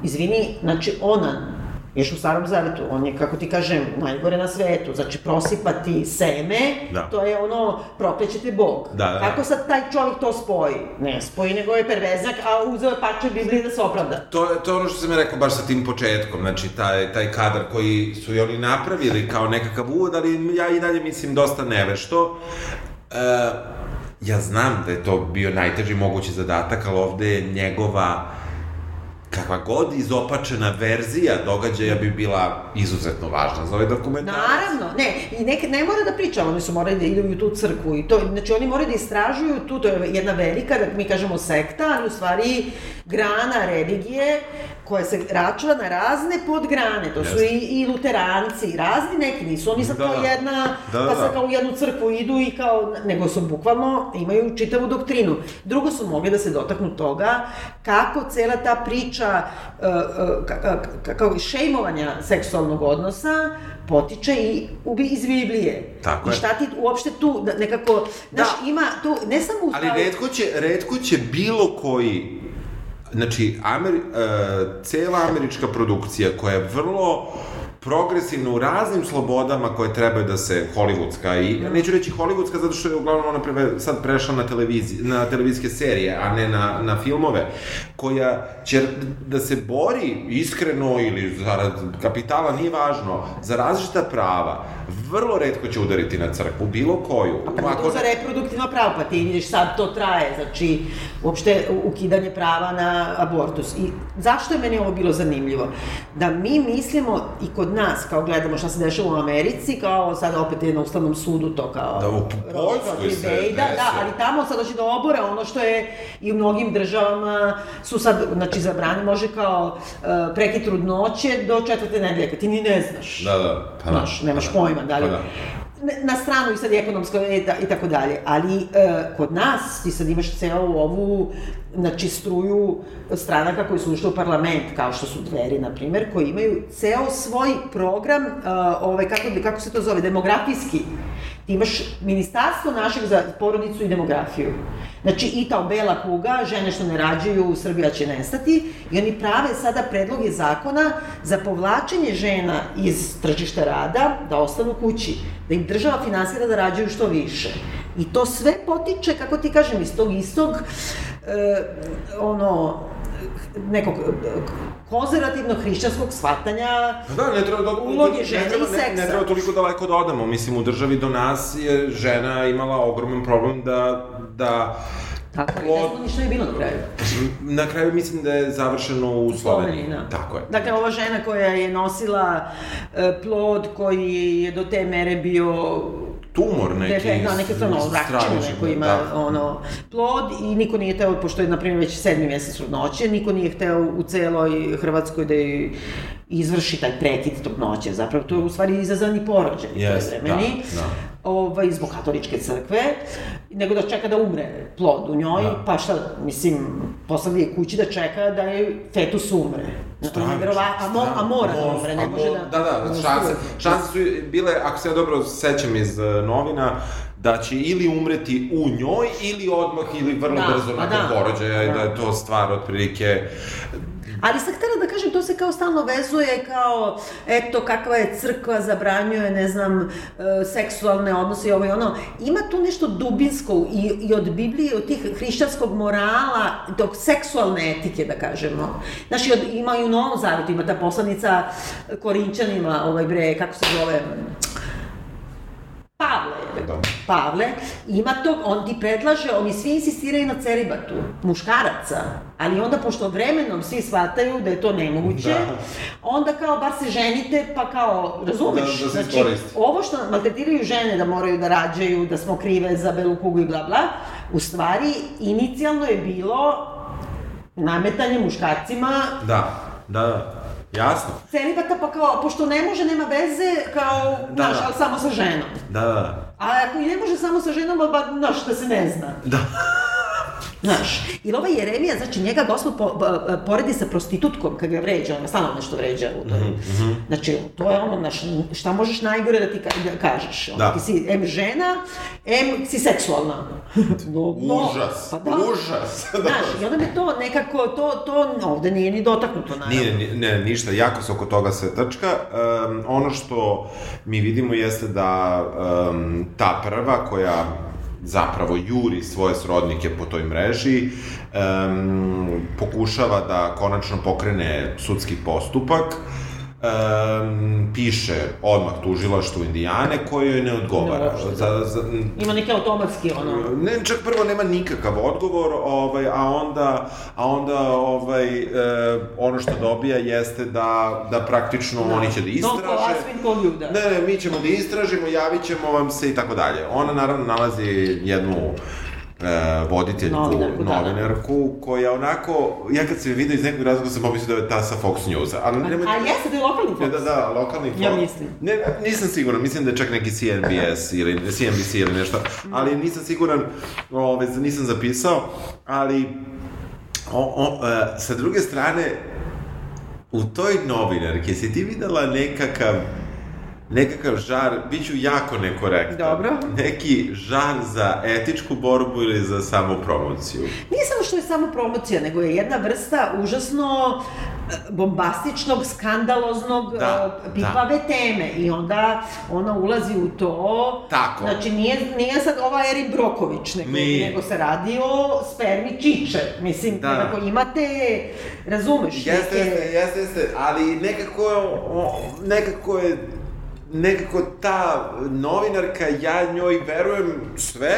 Izvini, znači onan, još u starom zavetu, on je, kako ti kažem, najgore na svetu, znači prosipati seme, Da. to je ono, proklećete Bog. Da, da, da. Kako sad taj čovjek to spoji? Ne spoji, nego je perveznak, a uzeo je parče Biblije da se opravda. To, je- to je ono što sam ja rekao baš sa tim početkom, znači taj, taj kadar koji su i oni napravili kao nekakav uvod, ali ja i dalje mislim dosta nevešto. E, ja znam da je to bio najteži mogući zadatak, ali ovde je njegova kakva god izopačena verzija događaja bi bila izuzetno važna za ovaj dokumentarac. Naravno, ne, i neke, ne mora da priča, oni su morali da idu u tu crkvu i to, znači oni moraju da istražuju tu, to je jedna velika, da mi kažemo sekta, ali u stvari grana religije koja se računa na razne podgrane, to su i, i luteranci, razni neki, nisu oni sad Da, kao da. jedna, Da, da, pa sad da. kao u jednu crkvu idu i kao, nego su bukvalno, imaju čitavu doktrinu. Drugo su mogli da se dotaknu toga kako cela ta priča uh, uh, ka- ka- ka- kao šejmovanja seksualnog odnosa potiče i ubi iz Biblije. Tako I je. šta ti uopšte tu da, nekako, znaš, Da. ima tu, ne samo u Ali redko će, redko će bilo koji, znači, Amer, uh, cela američka produkcija koja je vrlo progresivna u raznim slobodama koje trebaju da se hollywoodska i ja neću reći hollywoodska zato što je uglavnom ona preve, sad prešla na televiziji na televizijske serije a ne na, na filmove koja će da se bori iskreno ili zarad kapitala nije važno za različita prava vrlo redko će udariti na crkvu, bilo koju. Pa to za reproduktivno pravo, pa ti vidiš sad to traje, znači uopšte ukidanje prava na abortus. I zašto je meni ovo bilo zanimljivo? Da mi mislimo i kod nas, kao gledamo šta se dešava u Americi, kao sad opet je na Ustavnom sudu to kao... Da, u Poljskoj se da, da, ali tamo sad doći do obore, ono što je i u mnogim državama su sad, znači zabrani može kao uh, prekid trudnoće do četvrte nedelje, ti ni ne znaš. Da, da, pa da. Znaš, nemaš pa da. Pojma, da li... Pa da na stranu i sad ekonomsko i, i tako dalje, ali e, kod nas ti sad imaš celu ovu znači struju stranaka koji su ušli u parlament, kao što su dveri, na primer, koji imaju ceo svoj program, uh, ovaj, kako, kako se to zove, demografijski. Ti imaš ministarstvo našeg za porodicu i demografiju. Znači, i ta bela kuga, žene što ne rađaju, Srbija će nestati, i oni prave sada predloge zakona za povlačenje žena iz tržišta rada, da ostanu kući, da im država finansira da rađaju što više. I to sve potiče, kako ti kažem, iz tog istog e, ono, nekog konzervativnog hrišćanskog shvatanja da, ne treba da, uloge žene ne treba, i seksa. Ne, ne treba toliko daleko da odemo. Mislim, u državi do nas je žena imala ogroman problem da, da Tako je, ne znamo ništa je bilo na kraju. Na kraju mislim da je završeno u Sloveniji. Da. Tako je. Dakle, ova žena koja je nosila uh, plod koji je do te mere bio tumor neki. Defekt, da, neke ono, rakčinu neko ima, da. ono, plod i niko nije teo, pošto je, na primjer, već sedmi mesec trudnoće, niko nije hteo u celoj Hrvatskoj da je izvrši taj prekid trudnoće. Zapravo, to je u stvari izazvani porođaj. Yes, vremeni. Da, da. Ovaj, zbog katoličke crkve, nego da čeka da umre plod u njoj, da. pa šta, mislim, posle je kući da čeka da je fetus umre. Stravično. A, mo, a mora da umre, ne može da... Da, da, šanse, šanse su bile, ako se ja dobro sećam iz uh, novina, da će ili umreti u njoj ili odmah ili vrlo da, brzo nakon da, porođaja da. da je to stvar otprilike Ali sad htela da kažem, to se kao stalno vezuje kao, eto, kakva je crkva, zabranjuje, ne znam, e, seksualne odnose i ovo i ono. Ima tu nešto dubinsko i, i od Biblije, od tih hrišćanskog morala, tog seksualne etike, da kažemo. Znaš, ima i u Novom Zavetu, ima ta poslanica Korinčanima, ovaj bre, kako se zove, Pavle, da. Pavle, ima to, on ti predlaže, oni svi insistiraju na celibatu, muškaraca, ali onda pošto vremenom svi shvataju da je to nemoguće, da. onda kao bar se ženite, pa kao, razumeš, da, da znači, ovo što maltretiraju žene da moraju da rađaju, da smo krive za belu kugu i bla bla, u stvari, inicijalno je bilo nametanje muškarcima da, da, da Jasno. Celibata pa kao, pošto ne može, nema veze, kao, da, znaš, da. ali samo sa ženom. Da, da. A ako i ne može samo sa ženom, ba, znaš, da se ne zna. Da. Znaš, ili ovaj Jeremija, znači njega gospod po, po, poredi sa prostitutkom kad ga vređa, ona stalno nešto vređa u toj. Mm -hmm. Znači, to je ono, znaš, šta možeš najgore da ti ka, da kažeš? Ono, da. Ti si M žena, M si seksualna. no, no, užas, pa da. užas. Znaš, i onda me to nekako, to, to ovde nije ni dotaknuto, naravno. Nije, ne, ništa, jako se oko toga sve trčka. Um, ono što mi vidimo jeste da um, ta prva koja zapravo juri svoje srodnike po toj mreži, um, pokušava da konačno pokrene sudski postupak, um, piše odmah tužilaštvo Indijane koje joj ne odgovara. Ne, za, za, ima neke automatski ono... Ne, čak prvo nema nikakav odgovor, ovaj, a onda, a onda ovaj, e, ono što dobija jeste da, da praktično da. oni će da istraže. Ne, ne, mi ćemo da istražimo, javit ćemo vam se i tako dalje. Ona naravno nalazi jednu uh, voditeljku, novinarku, novinarku da, da. koja onako, ja kad se vidio iz nekog razloga sam pomislio da je ta sa Fox News-a. Ali nema... A jeste da je lokalni Fox? Da, da, lokalni Fox. Ja mislim. Ne, nisam siguran, mislim da je čak neki CNBS ili CNBC ili nešto, ali nisam siguran, ove, nisam zapisao, ali o, o, uh, sa druge strane, u toj novinarki, si ti videla nekakav nekakav žar, bit ću jako nekorektan. Dobro. Neki žar za etičku borbu ili za samopromociju? Nije samo što je samopromocija, nego je jedna vrsta užasno e, bombastičnog, skandaloznog, da, pipave da. teme i onda ona ulazi u to. Tako. Znači nije, nije sad ova Erin Broković, nego, nije. nego se radi o spermi čiče. Mislim, da. nekako imate, razumeš? Jeste, neke... jeste, jeste, jeste, ali nekako, nekako je nekako ta novinarka, ja njoj verujem sve,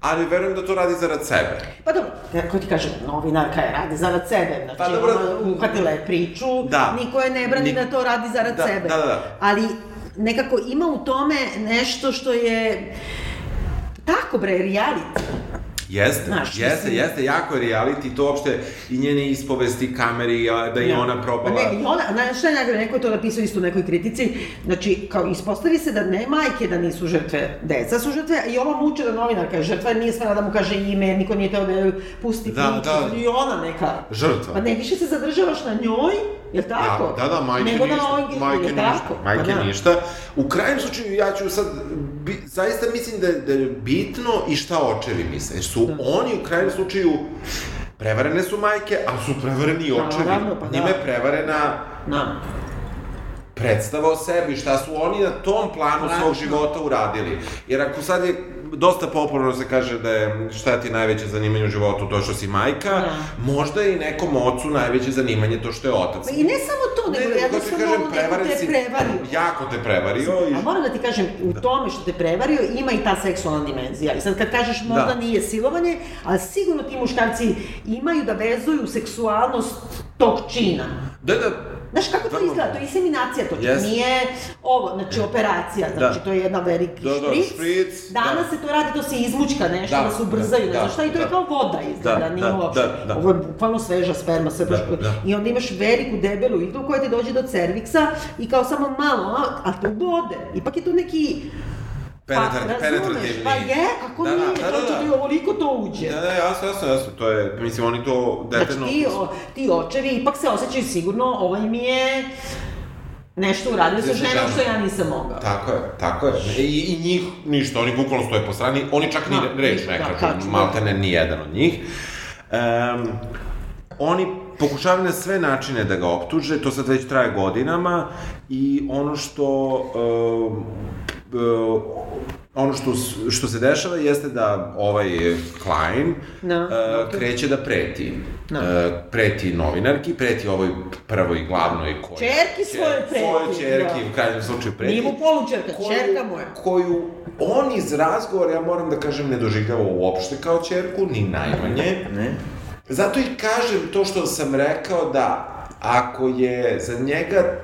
ali verujem da to radi zarad sebe. Pa dobro, kako ti kažem, novinarka je radi zarad sebe, znači Pa dobro. ona uhvatila je priču, Da. niko je ne brani Nik- da to radi zarad Da, sebe. da, da, da. Ali nekako ima u tome nešto što je tako bre, reality. Jeste, Znaš, jeste, mislim- jeste, jako je reality, to uopšte i njene ispovesti kameri, da je Ja. ona probala... Pa Ne, i ona, znaš šta je najgore, neko je to napisao isto u nekoj kritici, znači, kao ispostavi se da ne majke da nisu žrtve, deca su žrtve, i ova muče da novinarka je žrtva, nije smela da mu kaže ime, niko nije teo da joj pusti Da, priču, da. i ona neka... Žrtva. Pa ne, više se zadržavaš na njoj, jel tako? Da, da, da, majke Nego ništa, na ovoj, majke jel ništa, majke Pa da. ništa. U krajnjem slučaju, ja ću sad, bi, zaista mislim da, da je bitno i šta očevi misle, jer su Da. oni u krajnjem slučaju, prevarene su majke, ali su prevareni i očevi. Naravno, pa da. Njime je prevarena Na. predstava o sebi, šta su oni na tom planu Strašno. svog života uradili. Jer ako sad je dosta popularno se kaže da je šta ti najveće zanimanje u životu to što si majka, Da. možda je i nekom ocu najveće zanimanje to što je otac. Pa i ne samo to, nego ti jednostavno kažem, ono neko prevaren te si- prevario. Jako te prevario i... A moram da ti kažem, u tome što te prevario ima i ta seksualna dimenzija. I sad kad kažeš možda Da. nije silovanje, ali sigurno ti muškarci imaju da vezuju seksualnost tog čina. Da, da, Znaš kako to izgleda? To je inseminacija, to Jest. nije ovo, znači operacija, znači Da. to je jedna veliki Da, da, špric. špric, Danas da. se to radi, to se izmučka nešto, Da, da, se ubrzaju, da, ne znaš šta, i to je da. kao voda izgleda, Da, nije da, uopšte. da, da. Ovo je bukvalno sveža sperma, sve baš... Da, da. I onda imaš veliku, debelu iglu koja ti dođe do cerviksa i kao samo malo, a, a to bode. Ipak je to neki... Penetrat- pa, razumeš, penetrativni. Pa je, kako Da, da, nije, da, da, to da. ti ovoliko to uđe. Da, da, jasno, jasno, jasno, to je, mislim, oni to Znači detaljno... ti, o, ti očevi ipak se osjećaju sigurno, ovaj mi je nešto uradio sa Sa ženom ženom. što ja nisam mogao. Tako je, tako je. I, I njih ništa, oni bukvalno stoje po strani, oni čak ni Da, reč ništa, ne da, kažu, da. maltene ni jedan od njih. Um, oni pokušavaju na sve načine da ga optuže, to sad već traje godinama i ono što um, uh, ono što, što se dešava jeste da ovaj Klein Da, uh, kreće da preti. Da. Uh, preti novinarki, preti ovoj prvoj glavnoj koja... Čerki svojoj preti, Svojoj čerki, da. u krajnjem slučaju preti. Nije mu polučerka, čerka mu je. Koju on iz razgovora, ja moram da kažem, ne doživljava uopšte kao čerku, ni najmanje. Ne. Zato i kažem to što sam rekao da ako je za njega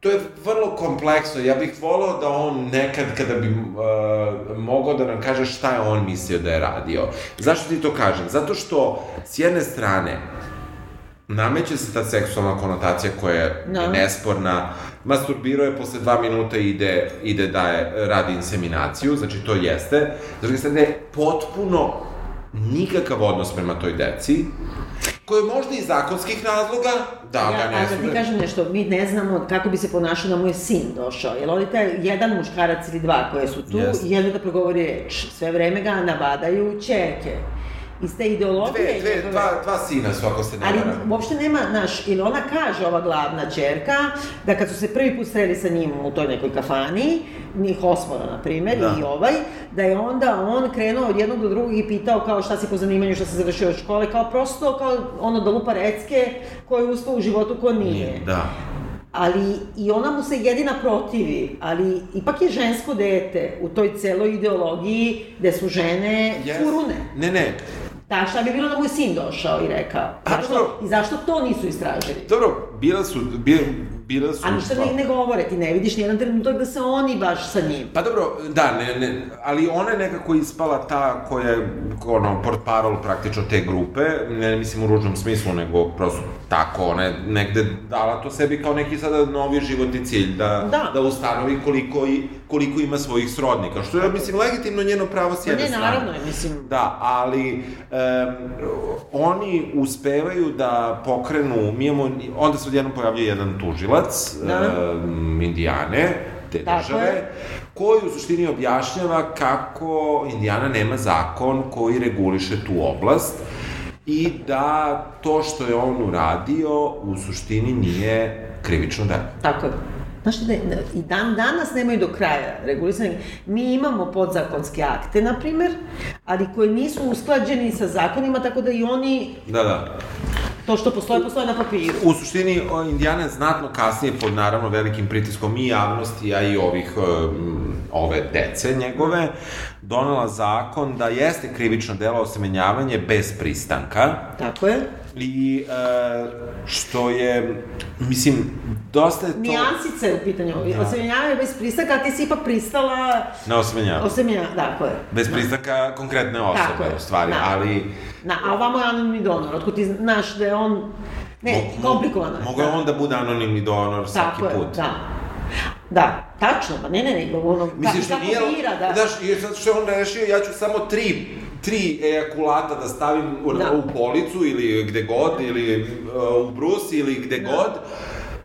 To je vrlo kompleksno. Ja bih volao da on nekad, kada bi uh, mogao da nam kaže šta je on mislio da je radio. Zašto ti to kažem? Zato što, s jedne strane, nameće se ta seksualna konotacija koja je Da. nesporna. Masturbirao je posle dva minuta ide, ide da je, radi inseminaciju, znači to jeste. S druge strane, potpuno nikakav odnos prema toj deci, koje možda iz zakonskih razloga, da ja, ga ne a da ti kažem nešto, mi ne znamo kako bi se ponašao da mu je sin došao. Jel oni taj jedan muškarac ili dva koje su tu, Jeste. jedan da progovori reč. Sve vreme ga nabadaju čerke. Iz te ideologije... Dve, dve, dva, dva sina su, ako se ne Ali uopšte nema, znaš, ili ona kaže, ova glavna čerka, da kad su se prvi put sreli sa njim u toj nekoj kafani, njih osmora, na primer, Da. i ovaj, da je onda on krenuo od jednog do drugog i pitao kao šta si po zanimanju, šta si završio od škole, kao prosto, kao ono da lupa recke, ko je uspao u životu, ko nije. Da. Ali i ona mu se jedina protivi, ali ipak je žensko dete u toj celoj ideologiji gde su žene Yes. furune. Ne, ne, Da, šta bi bilo da mu je sin došao i rekao? A, Zašto, dobro. I zašto to nisu istražili? Dobro, bila su, bila, bila su... A ništa ne, ne govore, ti ne vidiš nijedan trenutak da se oni baš sa njim. Pa dobro, da, ne, ne, ali ona je nekako ispala ta koja je, ono, port parol praktično te grupe, ne mislim u ružnom smislu, nego prosto tako, ona je negde dala to sebi kao neki sada novi životni cilj, da, Da. da ustanovi koliko, i, koliko ima svojih srodnika, što je, mislim, legitimno njeno pravo s Pa jedne ne, strane. naravno, mislim. Da, ali um, oni uspevaju da pokrenu, mi imamo, onda se odjednom pojavlja jedan tužilac, Da. um, Indijane, te Tako države, je. koji u suštini objašnjava kako Indijana nema zakon koji reguliše tu oblast i da to što je on uradio u suštini nije krivično delo. Tako je. Znaš, da, da, i dan danas nemaju do kraja regulisani. Mi imamo podzakonske akte, na primer, ali koji nisu usklađeni sa zakonima, tako da i oni Da, da. To što postoje, postoje na papiru. U suštini, Indijana je znatno kasnije pod naravno velikim pritiskom i javnosti, a i ovih, um, ove dece njegove, donela zakon da jeste krivično delo osemenjavanje bez pristanka. Tako je. I e, što je, mislim, dosta je to... Nijansica je u pitanju. Da. Osemenjavanje bez pristanka, a ti si ipak pristala... Na. Osemenjavanje, tako je. Bez pristanka konkretne osobe, Tako u stvari, da. ali... Na, a ovamo je anonimni donor, otkud ti znaš da je on... Ne, Mo- komplikovano je. Mogu da. on da bude anonimni donor svaki Tako je, put. da. Da, tačno, pa ne, ne, ne, ono, što kako nije... bira, da. Znaš, jer sad što je on rešio, ja ću samo tri tri ejakulata da stavim u, Da. u policu ili gde god, ili uh, u brus ili gde Da. god.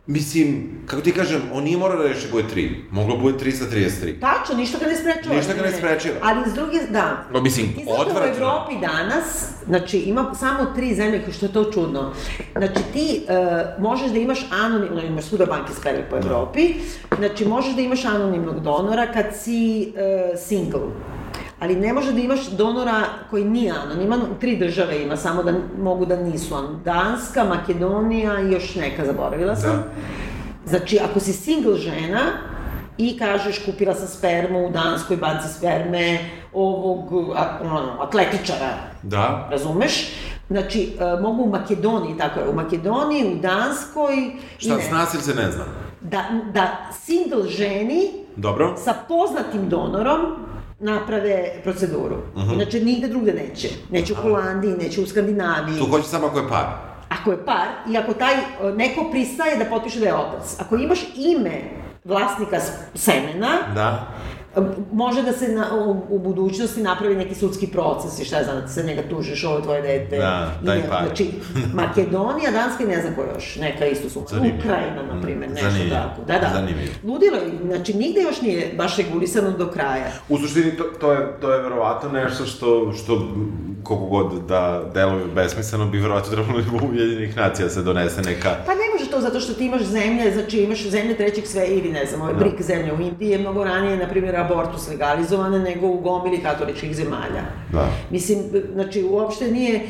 Mislim, kako ti kažem, on nije morao da reši koje tri. Moglo bude 3 sa 33. Tačno, ništa ga ne sprečava. Ništa ga ne sprečava. Ali s druge, da. No, mislim, I zato u odvratno. Evropi danas, znači ima samo tri zemlje, što je to čudno. Znači ti uh, možeš da imaš anonimno, imaš svuda banke sperme po Evropi, znači možeš da imaš anonimnog donora kad si uh, single. Ali ne može da imaš donora koji nije anoniman, tri države ima, samo da mogu da nisu anonim. Danska, Makedonija i još neka, zaboravila sam. Da. Znači, ako si single žena i kažeš kupila sam spermu u Danskoj banci sperme ovog ono, atletičara, Da. razumeš? Znači, e, mogu u Makedoniji, tako je, u Makedoniji, u Danskoj... Šta, zna se ili se ne zna? Da, da single ženi Dobro. sa poznatim donorom naprave proceduru. Mhm. Inače, nigde drugde neće. Neće u Holandiji, neće u Skandinaviji. Tu hoće samo ako je par. Ako je par i ako taj neko pristaje da potpiše da je otac, ako imaš ime vlasnika semena, Da. Može da se na, u, u budućnosti napravi neki sudski proces i šta je znam, da se njega tužiš, ovo je tvoje dete. Da, ne- pare. Znači, Makedonija, Danska i ne znam ko još, neka isto su. Zanimljivo. Ukrajina, na primjer, nešto Zanimljivo. tako. Da, da. Zanimljivo. Ludilo, je, znači nigde još nije baš regulisano do kraja. U suštini to, to, je, to je verovatno nešto što, što koliko god da deluje besmisleno, bi verovatno trebalo i u Ujedinjenih nacija se donese neka... Pa ne može to zato što ti imaš zemlje, znači imaš zemlje trećeg sve ili ne znam, ove Da. BRIC zemlje u Indiji je mnogo ranije, na primjer, abortus legalizovane nego u gomili katoličkih zemalja. Da. Mislim, znači, uopšte nije...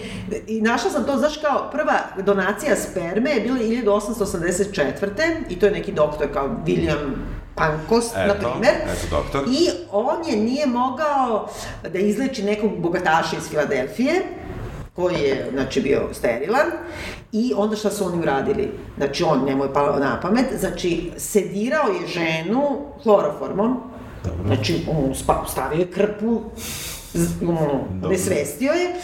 I našla sam to, znaš, kao prva donacija sperme je bila 1884. I to je neki doktor kao William Pankos, na Eto, primer. eto doktor. I on je nije mogao da izleči nekog bogataša iz Filadelfije, koji je, znači, bio sterilan, i onda šta su oni uradili? Znači, on, njemu je palo na pamet, znači, sedirao je ženu hloroformom, znači, on spa- stavio je krpu, ono, Dobro. nesvestio je,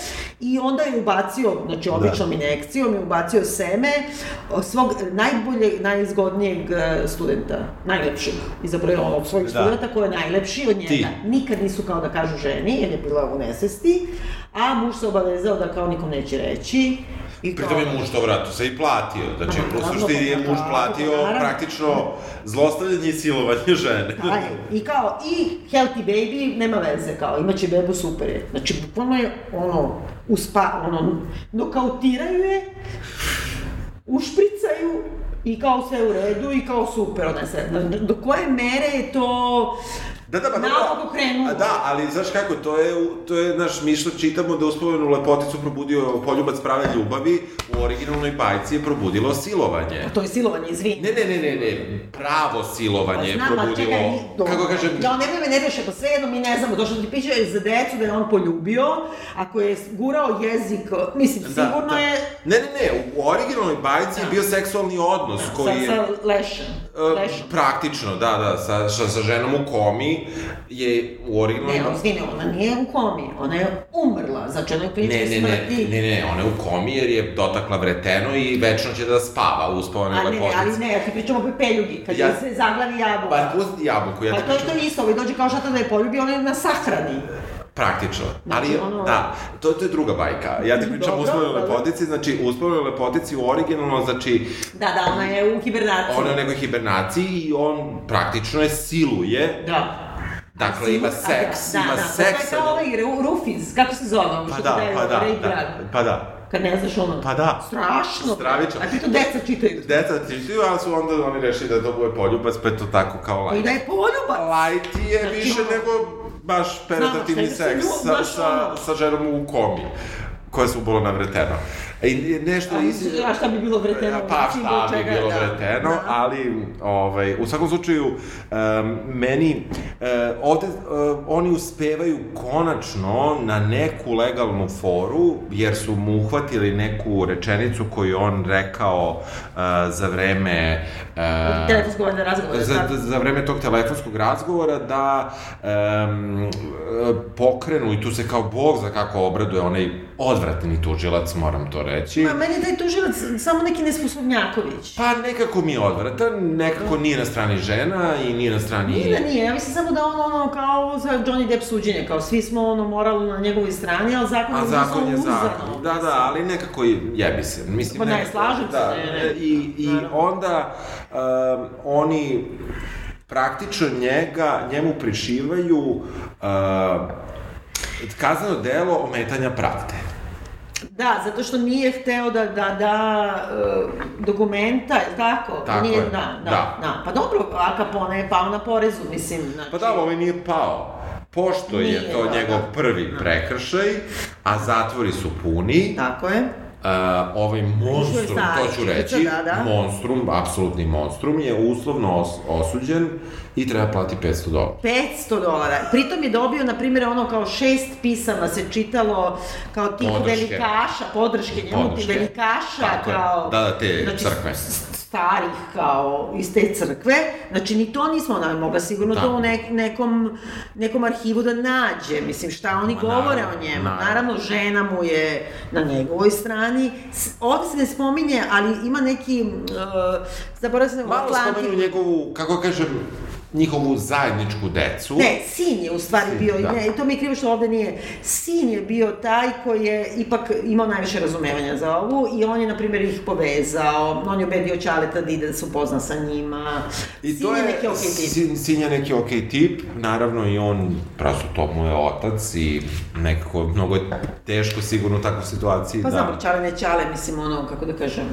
i onda je ubacio, znači, običnom injekcijom je ubacio seme svog najbolje, najizgodnijeg e, studenta, najlepšeg, izabrao je ovog svojeg Da. studenta koji je najlepši od njega. Ti. Nikad nisu kao da kažu ženi, jer je bila u nesvesti, a muž se obavezao da kao nikom neće reći. I Pritom je muž to vratno se i platio. Znači, u suštini je muž platio naravno. praktično zlostavljanje i silovanje žene. Aj, I kao, i healthy baby, nema veze, kao, imaće bebu, super je. Znači, bukvalno je, ono, uspa, ono, nokautiraju je, ušpricaju i kao sve u redu i kao super, ona se, do, do koje mere je to Da, da, pa naopako krenulo. A Da, ali znaš kako, to je, to je naš, mi što čitamo da uspomenu lepoticu probudio poljubac prave ljubavi, u originalnoj bajci je probudilo silovanje. To je silovanje, izvini. Ne, ne, ne, ne, ne, pravo silovanje je probudilo, čekaj, dobro. kako kažem, Ja, nemoj me nerviš, ako svejedno mi ne znamo, došlo da ti piše za decu da je on poljubio, ako je gurao jezik, mislim, sigurno je Ne, ne, ne, u originalnoj bajci je bio seksualni odnos koji sa, je... sa lešem. e, lešom. praktično, da, da, sa, sa, sa ženom u komi je u originalnoj... Ne, izvini, ona nije u komi, ona je umrla, znači ona je Ne, klinički ne, ne, smrti. ne, ne, ona je u komi jer je dotakla vreteno i večno će da spava u uspavane A ne, ali ne, ja ti pričam o pepeljugi, kad Ja- se zaglavi jabuka. Pa pusti jabuku, ja Pa ti to je pričam to isto, ovaj dođe kao šatan da je poljubi, on je na sahrani. praktično. Znači, ali, ono- da, to, to je druga bajka. Ja ti pričam uspomenoj dobro. lepotici, znači uspomenoj lepotici u originalno, znači Da, da, ona je u hibernaciji. ona je u nekoj hibernaciji i on praktično je siluje. Da. Dakle, ima seks, da, ima da, seks. Da, kao ovaj Ru- Rufis, kako se zove ono Pa što da, pa da, Ray da, Grad? pa da. Kad ne znaš ono... Pa da. Strašno. Stravično. A ti to deca čitaju. Deca čitaju, ali su onda oni rešili da to bude poljubac, pa je to tako kao I light. da je poljubac. Light je Znači, više ono- nego baš je seks se sa, sa, sa ženom u komi. koje su bolo navreteno. I nešto A, iz... a šta bi bilo vreteno? Pa šta bi čega, bilo da. vreteno, Da. ali ovaj, u svakom slučaju um, meni uh, ovde uh, oni uspevaju konačno na neku legalnu foru, jer su mu uhvatili neku rečenicu koju on rekao uh, za vreme uh, Telefonskog razgovora. za, tako? za vreme tog telefonskog razgovora da um, pokrenu i tu se kao bog za kako obraduje onaj odvratni tužilac, moram to reći. Ma, meni je taj tužilac samo neki nesposobnjaković. Pa nekako mi je odvratan, nekako nije na strani žena i nije na strani... Nije da nije, ja mislim samo da on ono kao za Johnny Depp suđenje, kao svi smo ono moralno na njegovoj strani, ali zakon A zakon je uzano. zakon. Da, da, ali nekako jebi se. Mislim, Pa ne, nekako- slažem se, da, ne, ne. I, i Naravno. onda um, oni praktično njega, njemu prišivaju uh, kazneno delo ometanja pravde. Da, zato što nije hteo da da, da uh, dokumenta, je tako? Tako nije, je, Da, da, da. da. Pa dobro, Al Capone je pao na porezu, mislim. Znači, Pa da, ovaj nije pao. Pošto je Nije, to da, njegov da. prvi prekršaj, a zatvori su puni, Tako je. Uh, ovaj monstrum, to ću reći, da, da. monstrum, apsolutni monstrum, je uslovno os osuđen i treba plati 500 dolara. 500 dolara. Pritom je dobio, na primjer, ono kao šest pisama se čitalo kao tih Podrške. velikaša, podrške njemu, Podrške. velikaša, Tako kao... Da, da, te znači, crkve. Starih, kao, iz te crkve. Znači, ni to nismo, ona mogla sigurno Da. to u nek, nekom, nekom arhivu da nađe. Mislim, šta oni Ma, govore naravno, o njemu. naravno. Naravno, žena mu je na njegovoj strani. Ovde se ne spominje, ali ima neki... Uh, zaboravim se... Malo spomenu njegovu, kako kažem, njihovu zajedničku decu. Ne, sin je u stvari Sin, bio, da. ne, to mi je krivo što ovde nije, sin je bio taj koji je ipak imao najviše razumevanja za ovu i on je, na primjer, ih povezao, on je ubedio Ćaleta da ide da se upozna sa njima. I sin to je, neki okej tip. sin, sin je neki okej tip, naravno i on, prosto to mu je otac i nekako mnogo je teško sigurno u takvoj situaciji Pa da... znam, Ćale ne Ćale, mislim, ono, kako da kažem,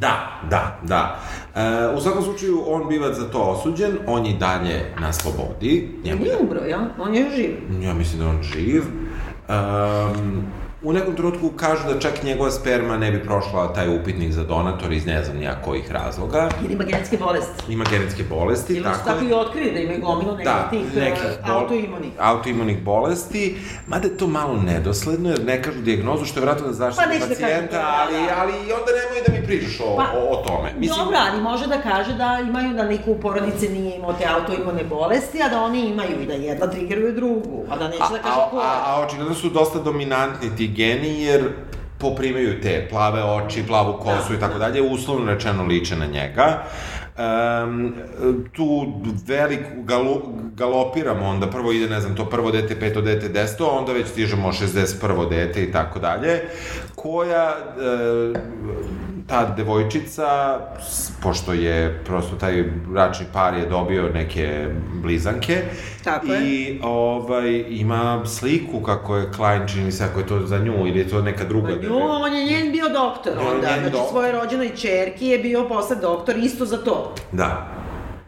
Da, da, da. E, u svakom slučaju, on biva za to osuđen, on je dalje na slobodi. Njemu nije je, umro, jel? On je živ. ja mislim da on živ. Um, u nekom trenutku kažu da čak njegova sperma ne bi prošla taj upitnik za donator iz ne znam nija kojih razloga. Jer ima genetske bolesti. Ima genetske bolesti, Ili su tako tako je. i otkrili da imaju gomilu nekih Da, tih nekih uh, bol- autoimunih. autoimunih bolesti, mada je to malo nedosledno, jer ne kažu dijagnozu, što je vratno da Pa da kažu pacijenta, to, da, ali, da. ali i onda nemoj da mi pričaš o, Pa, o, o tome. Dobro, ali može da kaže da imaju da niko u porodici nije imao te autoimune bolesti, a da oni imaju i da jedna triggeruje drugu, a da neće A, da kaže a, ko. a, a očigledno su dosta dominantni ti geni, jer poprimaju te plave oči, plavu kosu Da, i tako dalje, uslovno rečeno liče na njega. Um, tu velik galo, galopiramo, onda prvo ide, ne znam, to prvo dete, peto dete, desto, onda već stižemo 61. dete i tako dalje, koja, e, ta devojčica, pošto je prosto taj bračni par je dobio neke blizanke, Tako je. i ovaj, ima sliku kako je Klein, čini se, ako je to za nju ili je to neka druga. Pa nju, on je njen bio doktor On je onda, njen znači doktor. svoje rođenoj čerki je bio posle doktor isto za to. Da,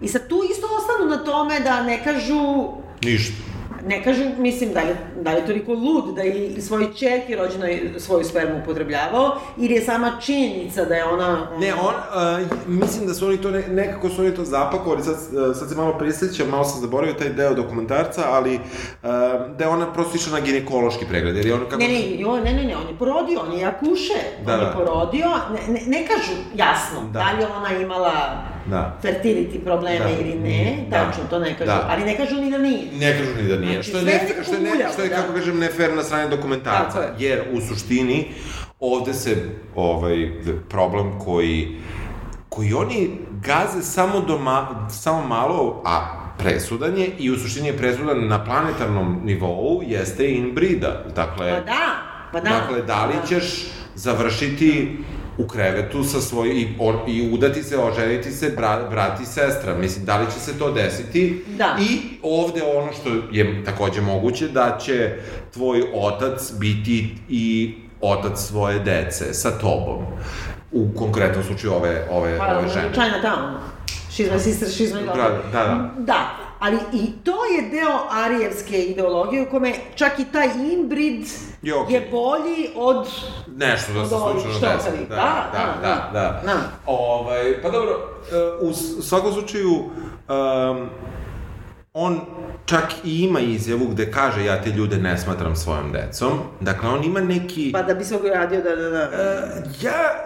I sad tu isto ostanu na tome da ne kažu ništa. Ne kažu, mislim, da li, da li je toliko lud da je i svoj čerki rođenoj svoju spermu upotrebljavao, ili je sama činjenica da je ona... Ne, on, uh, mislim da su oni to, ne, nekako su oni to zapakovali, sad, uh, sad se malo prisjećam, malo sam zaboravio taj deo dokumentarca, ali uh, da je ona prosto išla na ginekološki pregled, jer je on kako... Ne, ne, jo, ne, ne, ne, on je porodio, on je akuše. Da, on je da. porodio, ne, ne, ne kažu jasno Da. da. li ona imala Da. fertility probleme Da. ili ne, Da. tačno to ne kažu, Da. ali ne kažu ni da nije. Ne kažu ni da nije. Znači, što je, ne, što je, ne, što je da. kako kažem, ne fair na strane dokumentarca. Je. Jer, u suštini, ovde se ovaj, problem koji koji oni gaze samo, do ma, samo malo, a presudan je i u suštini je presudan na planetarnom nivou, jeste inbrida. Dakle, Pa da, pa da. Dakle, da li ćeš završiti u krevetu sa svoj, i, o, i udati se, oženiti se, bra, brat i sestra. Mislim, da li će se to desiti? Da. I ovde ono što je takođe moguće, da će tvoj otac biti i otac svoje dece sa tobom. U konkretnom slučaju ove, ove, Pa, ove žene. Chinatown. She's my sister, she's my daughter. Da, da, da. Da, ali i to je deo arijevske ideologije u kome čak i taj inbrid je okej. je bolji od Nešto da se slučajno desi. Da, Da, da, da, da, da. da. Ovaj, pa dobro, e, u svakom slučaju, um, on čak i ima izjavu gde kaže ja te ljude ne smatram svojom decom. Dakle, on ima neki... pa da bi svog radio da, da, da. E, ja,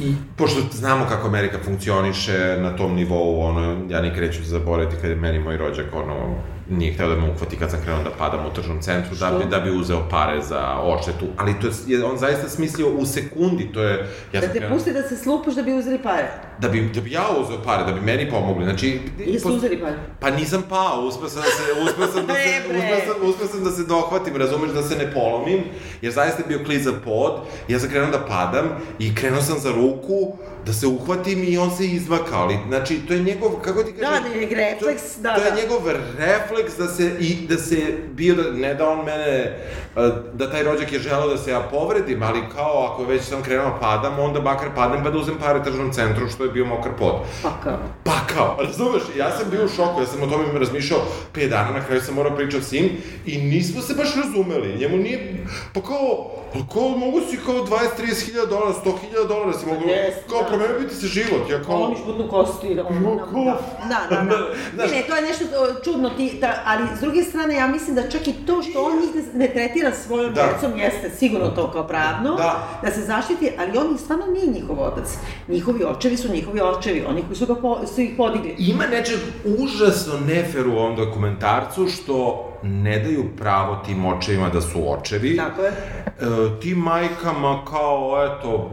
i, pošto znamo kako Amerika funkcioniše na tom nivou, ono, ja nikad neću zaboraviti kad je meni moj rođak, ono, nije hteo da me uhvati kad sam krenuo da padam u tržnom centru, da bi, Što? da bi uzeo pare za odštetu, ali to je, on zaista smislio u sekundi, to je, ja Da te krenuo, pusti da se slupuš da bi uzeli pare. da bi, da bi ja uzeo pare, da bi meni pomogli, znači... Jesu pos- uzeli pare? Pa nisam pao, uspeo sam da se, uspeo sam da se, uspeo sam, uspeo sam da se dohvatim, razumeš, da se ne polomim, jer zaista je bio klizav pod, ja sam krenuo da padam i krenuo sam za ruku, da se uhvatim i on se izvakao, ali, znači, to je njegov, kako ti kažem... Da, njegov refleks, to, da, To je da. njegov refleks da se, i da se bio, da, ne da on mene, a, da taj rođak je želeo da se ja povredim, ali kao, ako već sam krenuo da padam, onda bakar padnem pa da uzem pare tržnom centru, što je bio mokar pod. Pa kao. Pa kao, razumeš, ja sam bio u šoku, ja sam o tome razmišljao 5 dana, na kraju sam morao pričati s njim i nismo se baš razumeli, njemu nije, pa kao, ali kao mogu si kao 20-30 hiljada dolara, 100 hiljada dolara si mogu, Jest, kao da. promenio bi ti se život, ja kao... Polomiš budnu kostu i da ono... Ko? Da, da, da. Znaš- Ne, ne, to je nešto čudno, ti, da, ali s druge strane, ja mislim da čak i to što on njih ne, ne tretira svojom Da. decom, jeste sigurno to kao pravno, Da. da se zaštiti, ali on stvarno nije njihov otac. Njihovi očevi su njihovi očevi, oni koji su, ga po, su ih podigli. Ima nečeg užasno nefer u ovom dokumentarcu što ne daju pravo tim očevima da su očevi. Tako je. E, tim majkama kao, eto,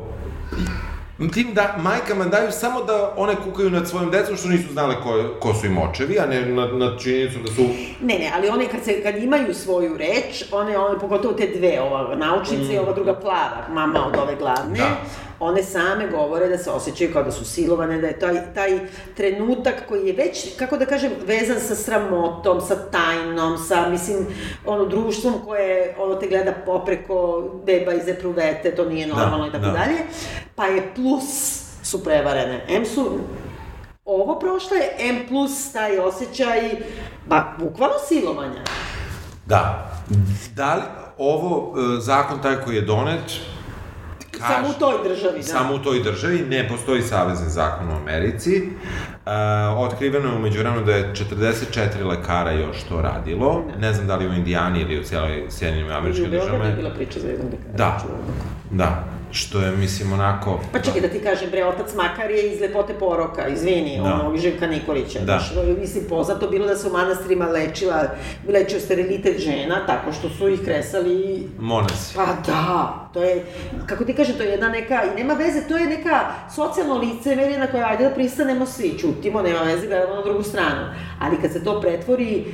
tim da, majkama daju samo da one kukaju nad svojim decom što nisu znale ko, ko su im očevi, a ne nad, nad činjenicom da su... Ne, ne, ali one kad, se, kad imaju svoju reč, one, one pogotovo te dve, ova naučnica i ova druga plava, mama od ove glavne, Da. One same govore da se osjećaju kao da su silovane, da je taj, taj trenutak koji je već, kako da kažem, vezan sa sramotom, sa tajnom, sa, mislim, ono, društvom koje, ono, te gleda popreko beba iz epruvete, to nije normalno i tako da. dalje, pa je plus su prevarene. M su ovo prošle, M plus taj osjećaj, ba, bukvalno silovanja. Da. Da li ovo, e, zakon taj koji je donet, kaže... Samo u toj državi, da. Samo u toj državi, ne postoji savezni zakon u Americi. E, otkriveno je umeđu vremenu da je 44 lekara još to radilo. Ne znam da li u Indijani ili u cijeloj Sjedinim američkim u Beogradu je državama. bila priča za jednog lekara. Da. Da. Što je, mislim, onako... Pa čekaj da ti kažem, bre, otac Makar je iz Lepote poroka, izvini, Da. ono, Živka Nikolića. Da. Znaš, mislim, poznato bilo da se u manastirima lečila, lečio sterilitet žena, tako što su ih kresali Monasi. Pa da, to je, kako ti kažem, to je jedna neka, i nema veze, to je neka socijalno licemerje na koje ajde da pristanemo svi, čutimo, nema veze, gledamo na drugu stranu. Ali kad se to pretvori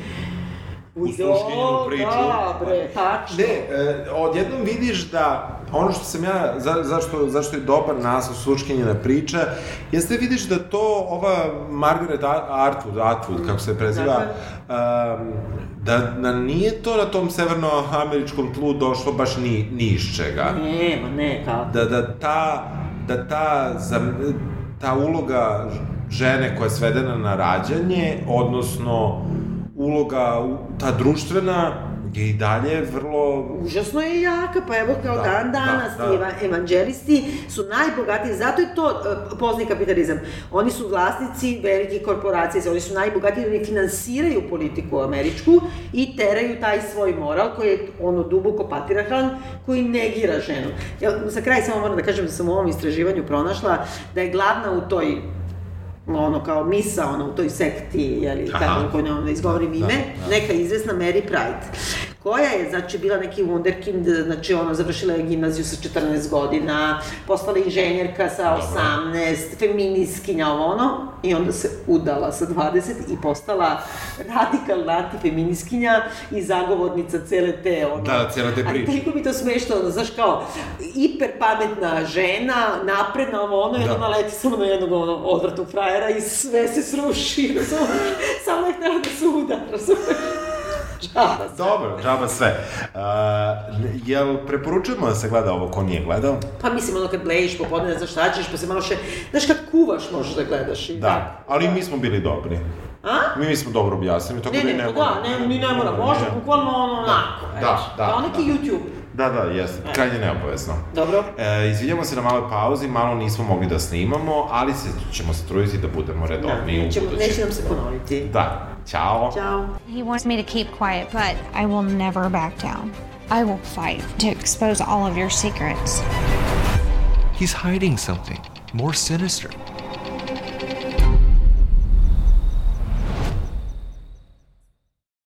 U suštinjenu priču. Da, bre, tačno. Ne, e, odjednom vidiš da ono što sam ja, za, zašto, zašto je dobar naslov Sluškinjena priča, jeste vidiš da to ova Margaret Atwood, Atwood, kako se preziva, um, da, da nije to na tom severnoameričkom tlu došlo baš ni, ni iz čega. Ne, ma ne, kao. Da, da ta, da ta, zam- ta uloga žene koja je svedena na rađanje, odnosno uloga, ta društvena, je i dalje vrlo Užasno je jaka, pa evo kao Da, dan danas da, da. eva- evanđelisti su najbogatiji, zato je to e, pozni kapitalizam. Oni su vlasnici velikih korporacija, oni su najbogatiji, oni finansiraju politiku američku i teraju taj svoj moral koji je ono duboko patriarhalan, koji negira ženu. Ja, za kraj samo moram da kažem da sam u ovom istraživanju pronašla da je glavna u toj ono kao misa, ono u toj sekti, jeli, Aha. kako ko ne da izgovorim ime, da. neka izvesna Mary Pride, koja je, znači, bila neki wunderkind, znači, ono, završila je gimnaziju sa 14 godina, postala inženjerka sa 18, feminiskinja, ovo ono, i onda se udala sa 20 i postala radikalna antifeminiskinja i zagovornica cele te, ono... Da, cele te Ali priče. toliko mi to smešno, ono, znaš, kao, hiper pametna žena, napredna, ovo ono, i Da. onda naleti samo na jednog, ono, odvratnog frajera i sve se sruši, razumeš? Samo je htela da se uda, razumeš? Džaba sve. Dobro, džaba sve. Uh, jel preporučujemo da se gleda ovo ko nije gledao? Pa mislim, ono kad blejiš popodne, ne znaš šta ćeš, pa se malo še... Znaš, kad kuvaš možeš da gledaš. I Da, ali mi smo bili dobri. A? Mi, smo dobro objasnili, tako Ne, da i ne, ne pa da, ne, ni ne mora, može, bukvalno ono, onako, Da, eto. da, Kao neki da. YouTube. Da, da, jeste, krajnje neobavezno. Dobro. E, izvinjamo se na maloj pauzi, malo nismo mogli da snimamo, ali se, ćemo se truditi da budemo Da, redovni u budući. neće nam se ponoviti. Da, ćao. Ćao. He wants me to keep quiet, but I will never back down. I will fight to expose all of your secrets. He's hiding something more sinister.